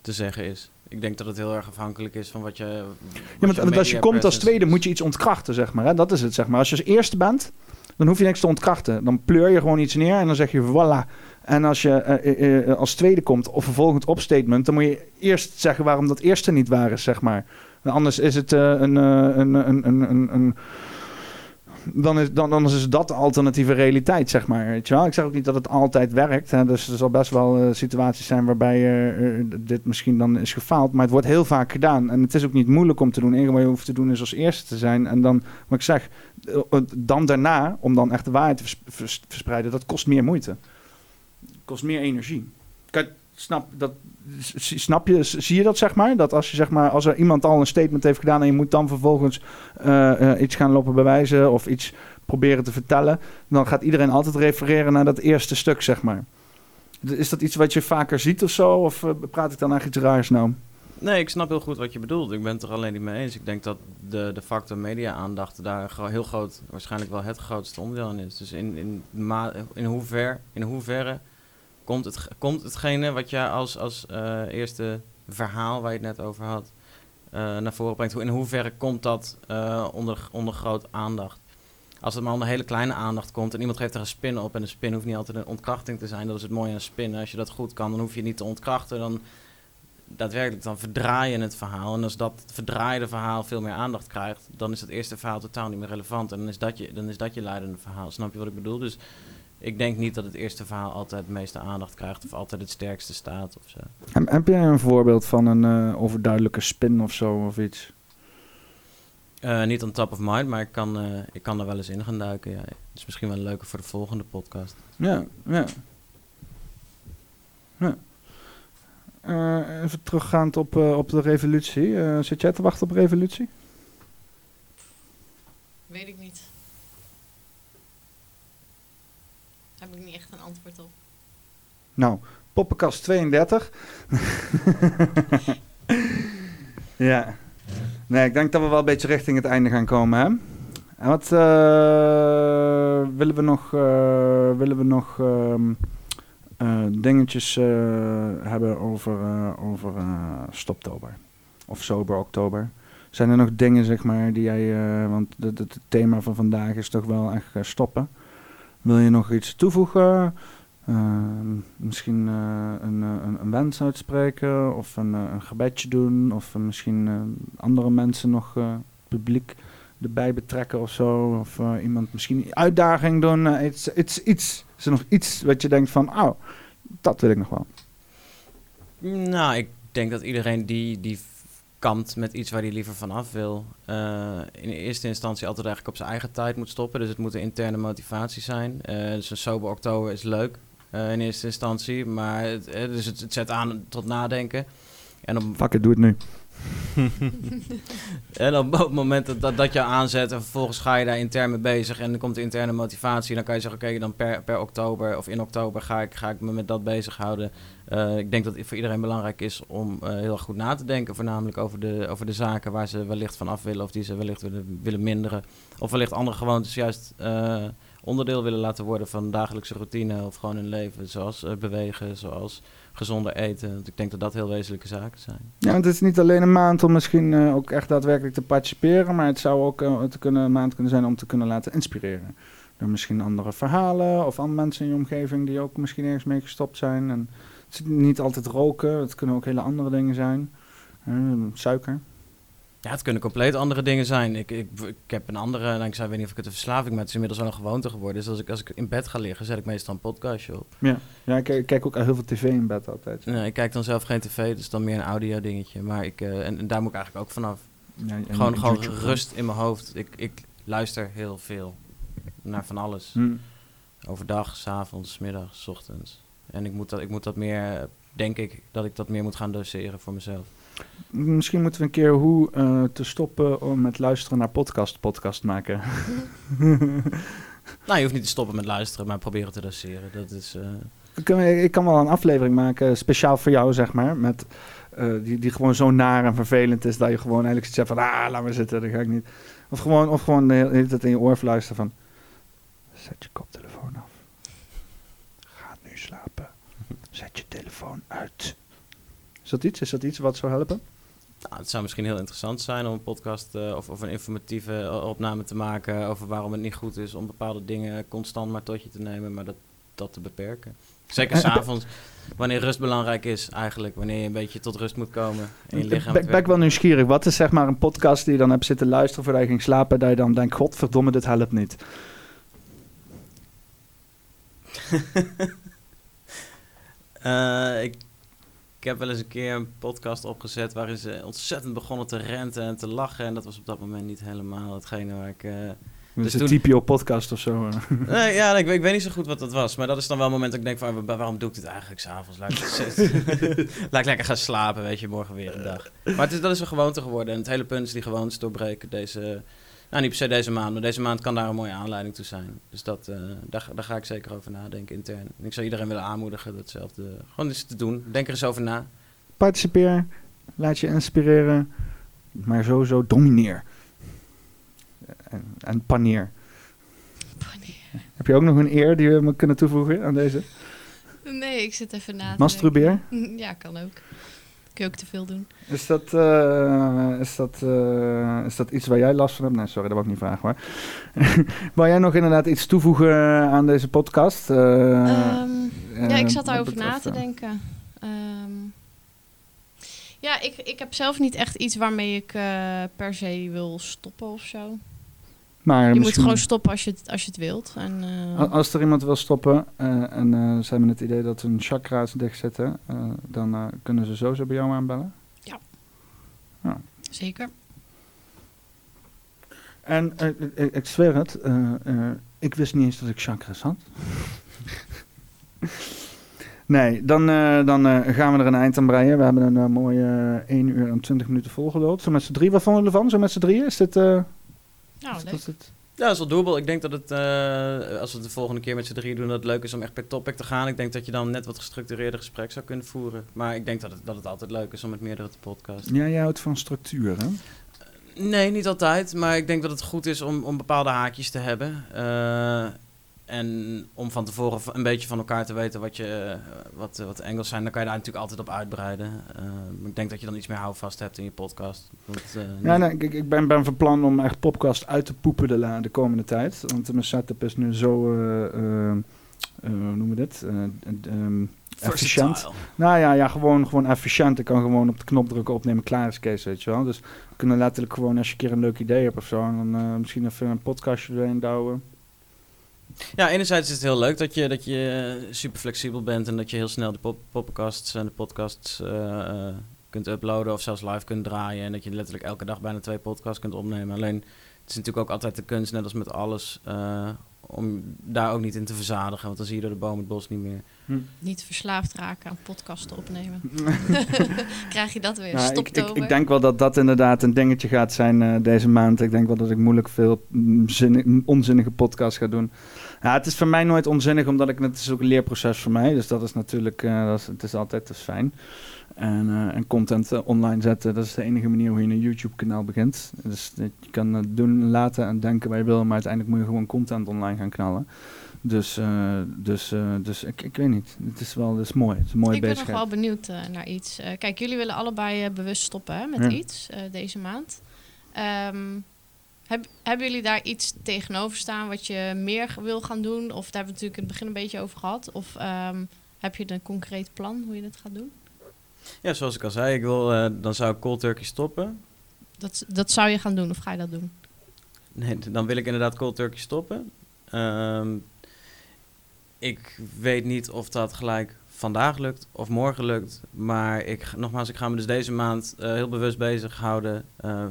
te zeggen is. Ik denk dat het heel erg afhankelijk is van wat je. Ja, want, want als je komt als tweede, moet je iets ontkrachten, zeg maar. Hè? Dat is het, zeg maar. Als je als eerste bent, dan hoef je niks te ontkrachten. Dan pleur je gewoon iets neer en dan zeg je voilà. En als je eh, eh, eh, als tweede komt, of vervolgens op statement, dan moet je eerst zeggen waarom dat eerste niet waar is, zeg maar. En anders is het een, een, een, een, een, een dan is, dan, anders is dat de alternatieve realiteit, zeg maar. Weet je wel? Ik zeg ook niet dat het altijd werkt. Hè? Dus er zal best wel eh, situaties zijn waarbij eh, dit misschien dan is gefaald. Maar het wordt heel vaak gedaan. En het is ook niet moeilijk om te doen. Enige wat je hoeft te doen is als eerste te zijn. En dan, wat ik zeg, dan daarna, om dan echt de waarheid te vers- vers- verspreiden, dat kost meer moeite. kost meer energie. Kijk, snap, dat, snap je, zie je dat zeg maar? Dat als, je, zeg maar, als er iemand al een statement heeft gedaan en je moet dan vervolgens eh, eh, iets gaan lopen bewijzen of iets proberen te vertellen, dan gaat iedereen altijd refereren naar dat eerste stuk, zeg maar. Is dat iets wat je vaker ziet of zo? Of eh, praat ik dan eigenlijk iets raars nou? Nee, ik snap heel goed wat je bedoelt. Ik ben het er alleen niet mee eens. Ik denk dat de, de factor media-aandacht daar heel groot, waarschijnlijk wel het grootste onderdeel in is. Dus in, in, in, hoever, in hoeverre komt, het, komt hetgene wat jij als, als eh, eerste verhaal, waar je het net over had, eh, naar voren brengt. In hoeverre komt dat eh, onder, onder groot aandacht? Als het maar onder hele kleine aandacht komt en iemand geeft er een spin op en een spin hoeft niet altijd een ontkrachting te zijn, dat is het mooie aan spinnen. Als je dat goed kan, dan hoef je niet te ontkrachten, dan daadwerkelijk dan verdraai je het verhaal. En als dat verdraaide verhaal veel meer aandacht krijgt, dan is het eerste verhaal totaal niet meer relevant. En dan is dat je, dan is dat je leidende verhaal. Snap je wat ik bedoel? Dus ik denk niet dat het eerste verhaal altijd het meeste aandacht krijgt of altijd het sterkste staat of zo. Heb, heb jij een voorbeeld van een eh, overduidelijke spin of zo of iets? Eh, niet on top of mind, maar ik kan, eh, ik kan er wel eens in gaan duiken. Ja. Dat is misschien wel leuker voor de volgende podcast. Ja, ja. ja. Eh, even teruggaand op, eh, op de revolutie. Eh, zit jij te wachten op revolutie? Weet ik niet. Heb ik niet echt een op. Nou, poppenkast 32. ja. Nee, ik denk dat we wel een beetje richting het einde gaan komen, hè? En wat eh, willen we nog, eh, willen we nog ehm, eh, dingetjes hebben over, over stoptober? Of sober oktober? Zijn er nog dingen, zeg maar, die jij... want het, thema van vandaag is toch wel echt stoppen. Wil je nog iets toevoegen? Eh, misschien eh, een, eh, een, een wens uitspreken of een, eh, een gebedje doen of misschien andere mensen nog publiek erbij betrekken of zo of iemand misschien uitdaging doen iets, iets, is er nog iets wat je denkt van oh dat wil ik nog wel Nou, ik denk dat iedereen die, die kampt met iets waar hij liever vanaf wil, eh, in eerste instantie altijd eigenlijk op zijn eigen tijd moet stoppen. Dus het moet een interne motivatie zijn. Eh, dus een sober oktober is leuk eh, in eerste instantie, maar het, dus het, het zet aan tot nadenken. En op, fuck it doe het nu en op het moment dat, dat je aanzet en vervolgens ga je daar intern mee bezig en dan komt de interne motivatie, dan kan je zeggen, oké, dan per, per oktober of in oktober ga ik, ga ik me met dat bezighouden. Eh ik denk dat het voor iedereen belangrijk is om eh, heel goed na te denken, voornamelijk over de, over de zaken waar ze wellicht van af willen of die ze wellicht willen, willen minderen. Of wellicht andere gewoontes juist eh, onderdeel willen laten worden van dagelijkse routine of gewoon hun leven, zoals bewegen, zoals gezonder eten. Want ik denk dat dat heel wezenlijke zaken zijn. ja want het is niet alleen een maand om misschien eh, ook echt daadwerkelijk te participeren maar het zou ook eh, te kunnen, een maand kunnen zijn om te kunnen laten inspireren door misschien andere verhalen of andere mensen in je omgeving die ook misschien ergens mee gestopt zijn en het is niet altijd roken het kunnen ook hele andere dingen zijn Eh, suiker Ja, het kunnen compleet andere dingen zijn. Ik, ik, ik heb een andere, nou, ik weet niet of ik het een verslaving ben, het is inmiddels wel een gewoonte geworden. Dus als ik, als ik in bed ga liggen, zet ik meestal een podcastje op. Ja, ja ik, ik kijk ook heel veel tv in bed altijd. Nee, ik kijk dan zelf geen tv, dus dan meer een audio dingetje. Maar ik, eh, en, en daar moet ik eigenlijk ook vanaf. Ja, gewoon gewoon YouTube. rust in mijn hoofd. Ik, ik luister heel veel naar van alles. Hm. Overdag, s'avonds, 's middags, 's ochtends. En ik moet, dat, ik moet dat meer, denk ik, dat ik dat meer moet gaan doseren voor mezelf. Misschien moeten we een keer hoe eh, te stoppen om met luisteren naar podcast podcast maken. Nou, je hoeft niet te stoppen met luisteren, maar proberen te doseren. Dat is... eh, Ik kan, ik kan wel een aflevering maken, speciaal voor jou, zeg maar. Met, eh, die, die gewoon zo naar en vervelend is dat je gewoon eigenlijk zegt van... Ah, laat maar zitten, dat ga ik niet. Of gewoon, of gewoon de hele tijd in je oor fluisteren van... Zet je koptelefoon af. Ga nu slapen. Zet je telefoon uit. Is dat iets? Is dat iets wat zou helpen? Nou, het zou misschien heel interessant zijn om een podcast eh, of, of een informatieve eh, opname te maken over waarom het niet goed is om bepaalde dingen constant maar tot je te nemen, maar dat, dat te beperken. Zeker s'avonds, wanneer rust belangrijk is eigenlijk, wanneer je een beetje tot rust moet komen in je Ik lichaam. ben, ben ik wel nieuwsgierig. Wat is zeg maar een podcast die je dan hebt zitten luisteren voordat je ging slapen... dat je dan denkt, godverdomme, dit helpt niet. Eh, ik, ik heb wel eens een keer een podcast opgezet waarin ze ontzettend begonnen te renten en te lachen. En dat was op dat moment niet helemaal hetgene waar ik... eh, Dus dus een toen- TPO-podcast of zo. Nee, ja, ik, weet- ik weet niet zo goed wat dat was. Maar dat is dan wel een moment dat ik denk van... wa- waarom doe ik dit eigenlijk s'avonds? Laat, ik- laat ik lekker gaan slapen, weet je. Morgen weer een dag. Maar het is, dat is een gewoonte geworden. En het hele punt is die gewoontes doorbreken. Deze, Nou, niet per se deze maand, maar deze maand kan daar een mooie aanleiding toe zijn. Dus dat, eh, daar, ga- daar ga ik zeker over nadenken intern. En ik zou iedereen willen aanmoedigen datzelfde gewoon eens te doen. Denk er eens over na. Participeer, laat je inspireren, maar sowieso domineer. En, en paneer. Heb je ook nog een eer die we me kunnen toevoegen aan deze? Nee, ik zit even na te Masturbeer? Ja, kan ook. Kun je ook te veel doen. Is dat, eh, is, dat, eh, is dat iets waar jij last van hebt? Nee, sorry, dat wou ik niet vragen hoor. Wou jij nog inderdaad iets toevoegen aan deze podcast? Eh, Ehm, ja, ik zat daarover na te denken. Ehm, ja, ik, ik heb zelf niet echt iets waarmee ik per se wil stoppen of zo. Maar je moet gewoon stoppen als je het, als je het wilt. En, eh, Als er iemand wil stoppen eh, en eh, ze hebben het idee dat hun chakra's dicht zitten, eh, dan eh, kunnen ze sowieso bij jou aanbellen. Ja. Ja. Zeker. En ik, ik zweer het, eh, eh, ik wist niet eens dat ik chakras had. nee, dan, eh, dan eh, gaan we er een eind aan breien. We hebben een mooie eh, 1 uur en 20 minuten volgeluld. Zo met z'n drie, wat vonden we ervan? Zo met z'n drieën? Is dit... Nou, leuk. Ja, dat is wel doable. Ik denk dat het, eh, als we het de volgende keer met z'n drie doen, dat het leuk is om echt per topic te gaan. Ik denk dat je dan net wat gestructureerder gesprek zou kunnen voeren. Maar ik denk dat het, dat het altijd leuk is om met meerdere te podcasten. Ja, jij houdt van structuur, hè? Nee, niet altijd. Maar ik denk dat het goed is om, om bepaalde haakjes te hebben. Eh, en om van tevoren een beetje van elkaar te weten wat, je, eh, wat, eh, wat de angles zijn. Dan kan je daar natuurlijk altijd op uitbreiden. Eh, ik denk dat je dan iets meer houvast hebt in je podcast. Dat, Ja, nee, ik, ik ben, ben van plan om echt podcast uit te poepen de, de komende tijd. Want mijn setup is nu zo, hoe noemen we dit? Eh, eh, ehm, efficiënt. Nou ja, ja gewoon, gewoon efficiënt. Ik kan gewoon op de knop drukken, opnemen, klaar is Kees, weet je wel. Dus we kunnen letterlijk gewoon, als je een keer een leuk idee hebt of zo, dan misschien even een podcastje erin douwen. Ja, enerzijds is het heel leuk dat je, dat je super flexibel bent en dat je heel snel de pop podcasts en de podcasts eh, eh, kunt uploaden of zelfs live kunt draaien. En dat je letterlijk elke dag bijna twee podcasts kunt opnemen. Alleen het is natuurlijk ook altijd de kunst, net als met alles, eh, om daar ook niet in te verzadigen. Want dan zie je door de boom het bos niet meer. Niet verslaafd raken aan podcasten opnemen. Krijg je dat weer? Nou, ik, ik, ik denk wel dat dat inderdaad een dingetje gaat zijn eh, deze maand. Ik denk wel dat ik moeilijk veel mm, zinni- onzinnige podcasts ga doen. Ja, het is voor mij nooit onzinnig, omdat ik, het is ook een leerproces voor mij. Dus dat is natuurlijk, eh, dat is, het is altijd is fijn. En, eh, en content eh, online zetten, dat is de enige manier hoe je een YouTube-kanaal begint. Dus je kan het doen, laten en denken wat je wil, maar uiteindelijk moet je gewoon content online gaan knallen. Dus, dus, dus ik, ik weet niet. Het is wel het is mooi. Het is een mooie ik ben nog wel benieuwd naar iets. Kijk, jullie willen allebei bewust stoppen hè, met Ja. iets deze maand. Ehm, heb, hebben jullie daar iets tegenover staan wat je meer wil gaan doen? Of daar hebben we natuurlijk in het begin een beetje over gehad. Of ehm, heb je een concreet plan hoe je dat gaat doen? Ja, zoals ik al zei, ik wil, eh, dan zou ik cold turkey stoppen. Dat, dat zou je gaan doen of ga je dat doen? Nee, dan wil ik inderdaad cold turkey stoppen. Ehm, ik weet niet of dat gelijk vandaag lukt of morgen lukt. Maar ik, nogmaals, ik ga me dus deze maand eh, heel bewust bezighouden eh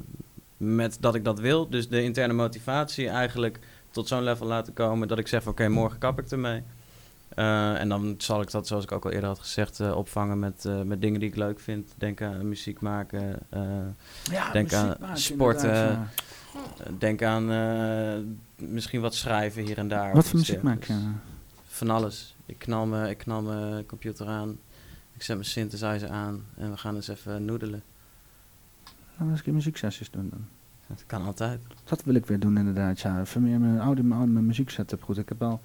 met dat ik dat wil. Dus de interne motivatie eigenlijk tot zo'n level laten komen dat ik zeg oké, morgen kap ik ermee. Eh, en dan zal ik dat, zoals ik ook al eerder had gezegd, eh, opvangen met, eh, met dingen die ik leuk vind. Denk aan muziek maken, eh, Ja, denk muziek aan maken, sporten, denk aan eh, misschien wat schrijven hier en daar. Wat voor muziek maak je? dergelijks. Van alles. Ik knal, me, ik knal mijn computer aan, ik zet mijn synthesizer aan en we gaan eens even noedelen. Laten we eens een muzieksessies doen dan. Dat kan altijd. Dat wil ik weer doen inderdaad, ja. Even meer mijn oude, mijn oude mijn muzieksetup goed. Ik heb wel,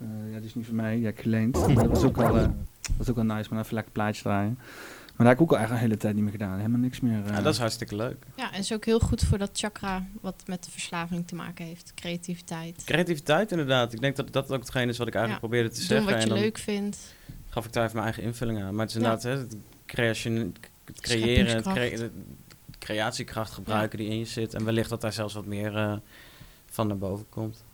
eh, ja, die is niet van mij, die heb ik geleend. Maar dat was ook wel, eh, dat was ook wel nice, maar even lekker plaatje draaien. Maar daar heb ik ook al eigenlijk een hele tijd niet meer gedaan. Helemaal niks meer. eh. Ja, dat is hartstikke leuk. Ja, en is ook heel goed voor dat chakra wat met de verslaving te maken heeft. Creativiteit. Creativiteit inderdaad. Ik denk dat dat ook hetgeen is wat ik eigenlijk Ja. probeerde te Doen zeggen. wat je en dan leuk vindt. gaf ik daar even mijn eigen invulling aan. Maar het is Ja. inderdaad hè, het, creation, het creëren, het. Creatiekracht gebruiken die in je zit. En wellicht dat daar zelfs wat meer eh, van naar boven komt.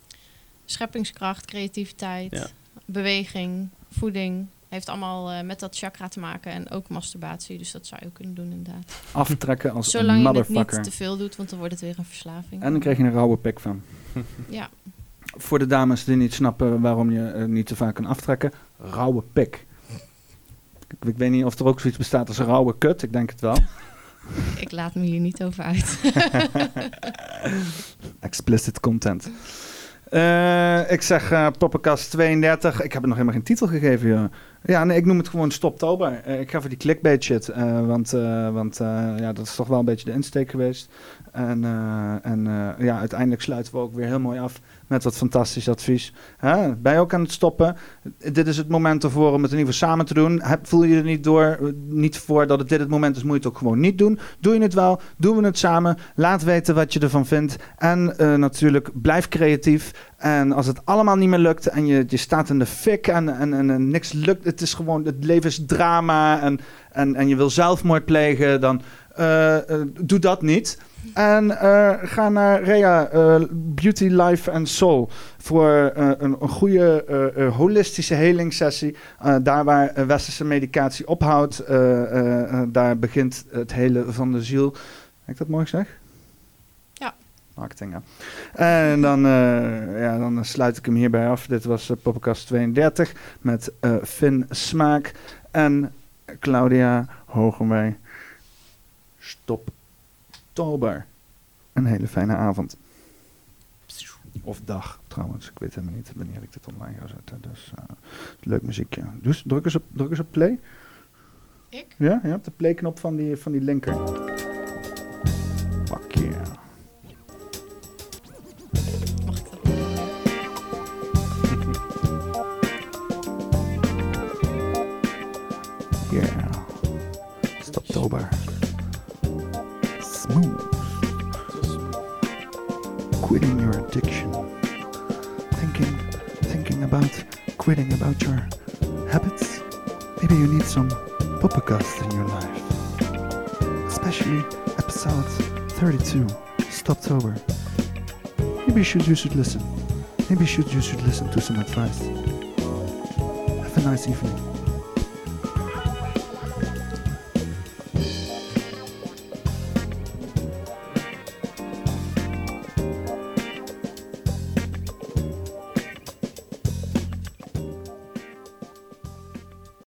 Scheppingskracht, creativiteit, Ja. beweging, voeding. Heeft allemaal eh, met dat chakra te maken en ook masturbatie. Dus dat zou je ook kunnen doen inderdaad. Aftrekken als Zolang een je het motherfucker. niet te veel doet, want dan wordt het weer een verslaving. En dan krijg je een rauwe pik van. Ja, Voor de dames die niet snappen waarom je eh, niet te vaak kan aftrekken. Rauwe pik. Ik, ik weet niet of er ook zoiets bestaat als een rauwe kut. Ik denk het wel. Ik laat me hier niet over uit. Explicit content. Eh, ik zeg eh Poppenkast 32. Ik heb er nog helemaal geen titel gegeven, joh. Ja, nee, ik noem het gewoon Stoptober. Eh, ik ga voor die clickbait shit. want want ja, dat is toch wel een beetje de insteek geweest. En, en ja, uiteindelijk sluiten we ook weer heel mooi af met wat fantastisch advies. Hè? Ben je ook aan het stoppen? Dit is het moment ervoor om het in ieder geval samen te doen. Heb, voel je er niet, door, eh, niet voor dat het dit het moment is, moet je het ook gewoon niet doen. Doe je het wel, doen we het samen. Laat weten wat je ervan vindt. En eh, natuurlijk, blijf creatief. En als het allemaal niet meer lukt en je, je staat in de fik en, en, en, niks lukt, het is gewoon, het leven is drama en, en, en je wil zelfmoord plegen, dan eh, doe dat niet. En eh, ga naar Rea eh, Beauty, Life and Soul voor eh, een, een goede holistische helingssessie. Eh, daar waar westerse medicatie ophoudt, daar begint het hele van de ziel. Heb ik dat mooi gezegd? Ja. Marketing, ja. En dan, ja, dan sluit ik hem hierbij af. Dit was uh, Poppenkast 32 met Finn Smaak en Claudia Hogenwij. Stop Tober. Een hele fijne avond. Of dag trouwens. Ik weet helemaal niet wanneer ik dit online ga zetten. Dus eh, leuk muziekje. Dus druk eens op, druk eens op play. Ik? Ja, ja op de playknop van die, van die linker. About quitting about your habits. Maybe you need some Poppercast in your life. Especially episode 32, Stoptober. Maybe you should, you should listen. Maybe you should, you should listen to some advice. Have a nice evening.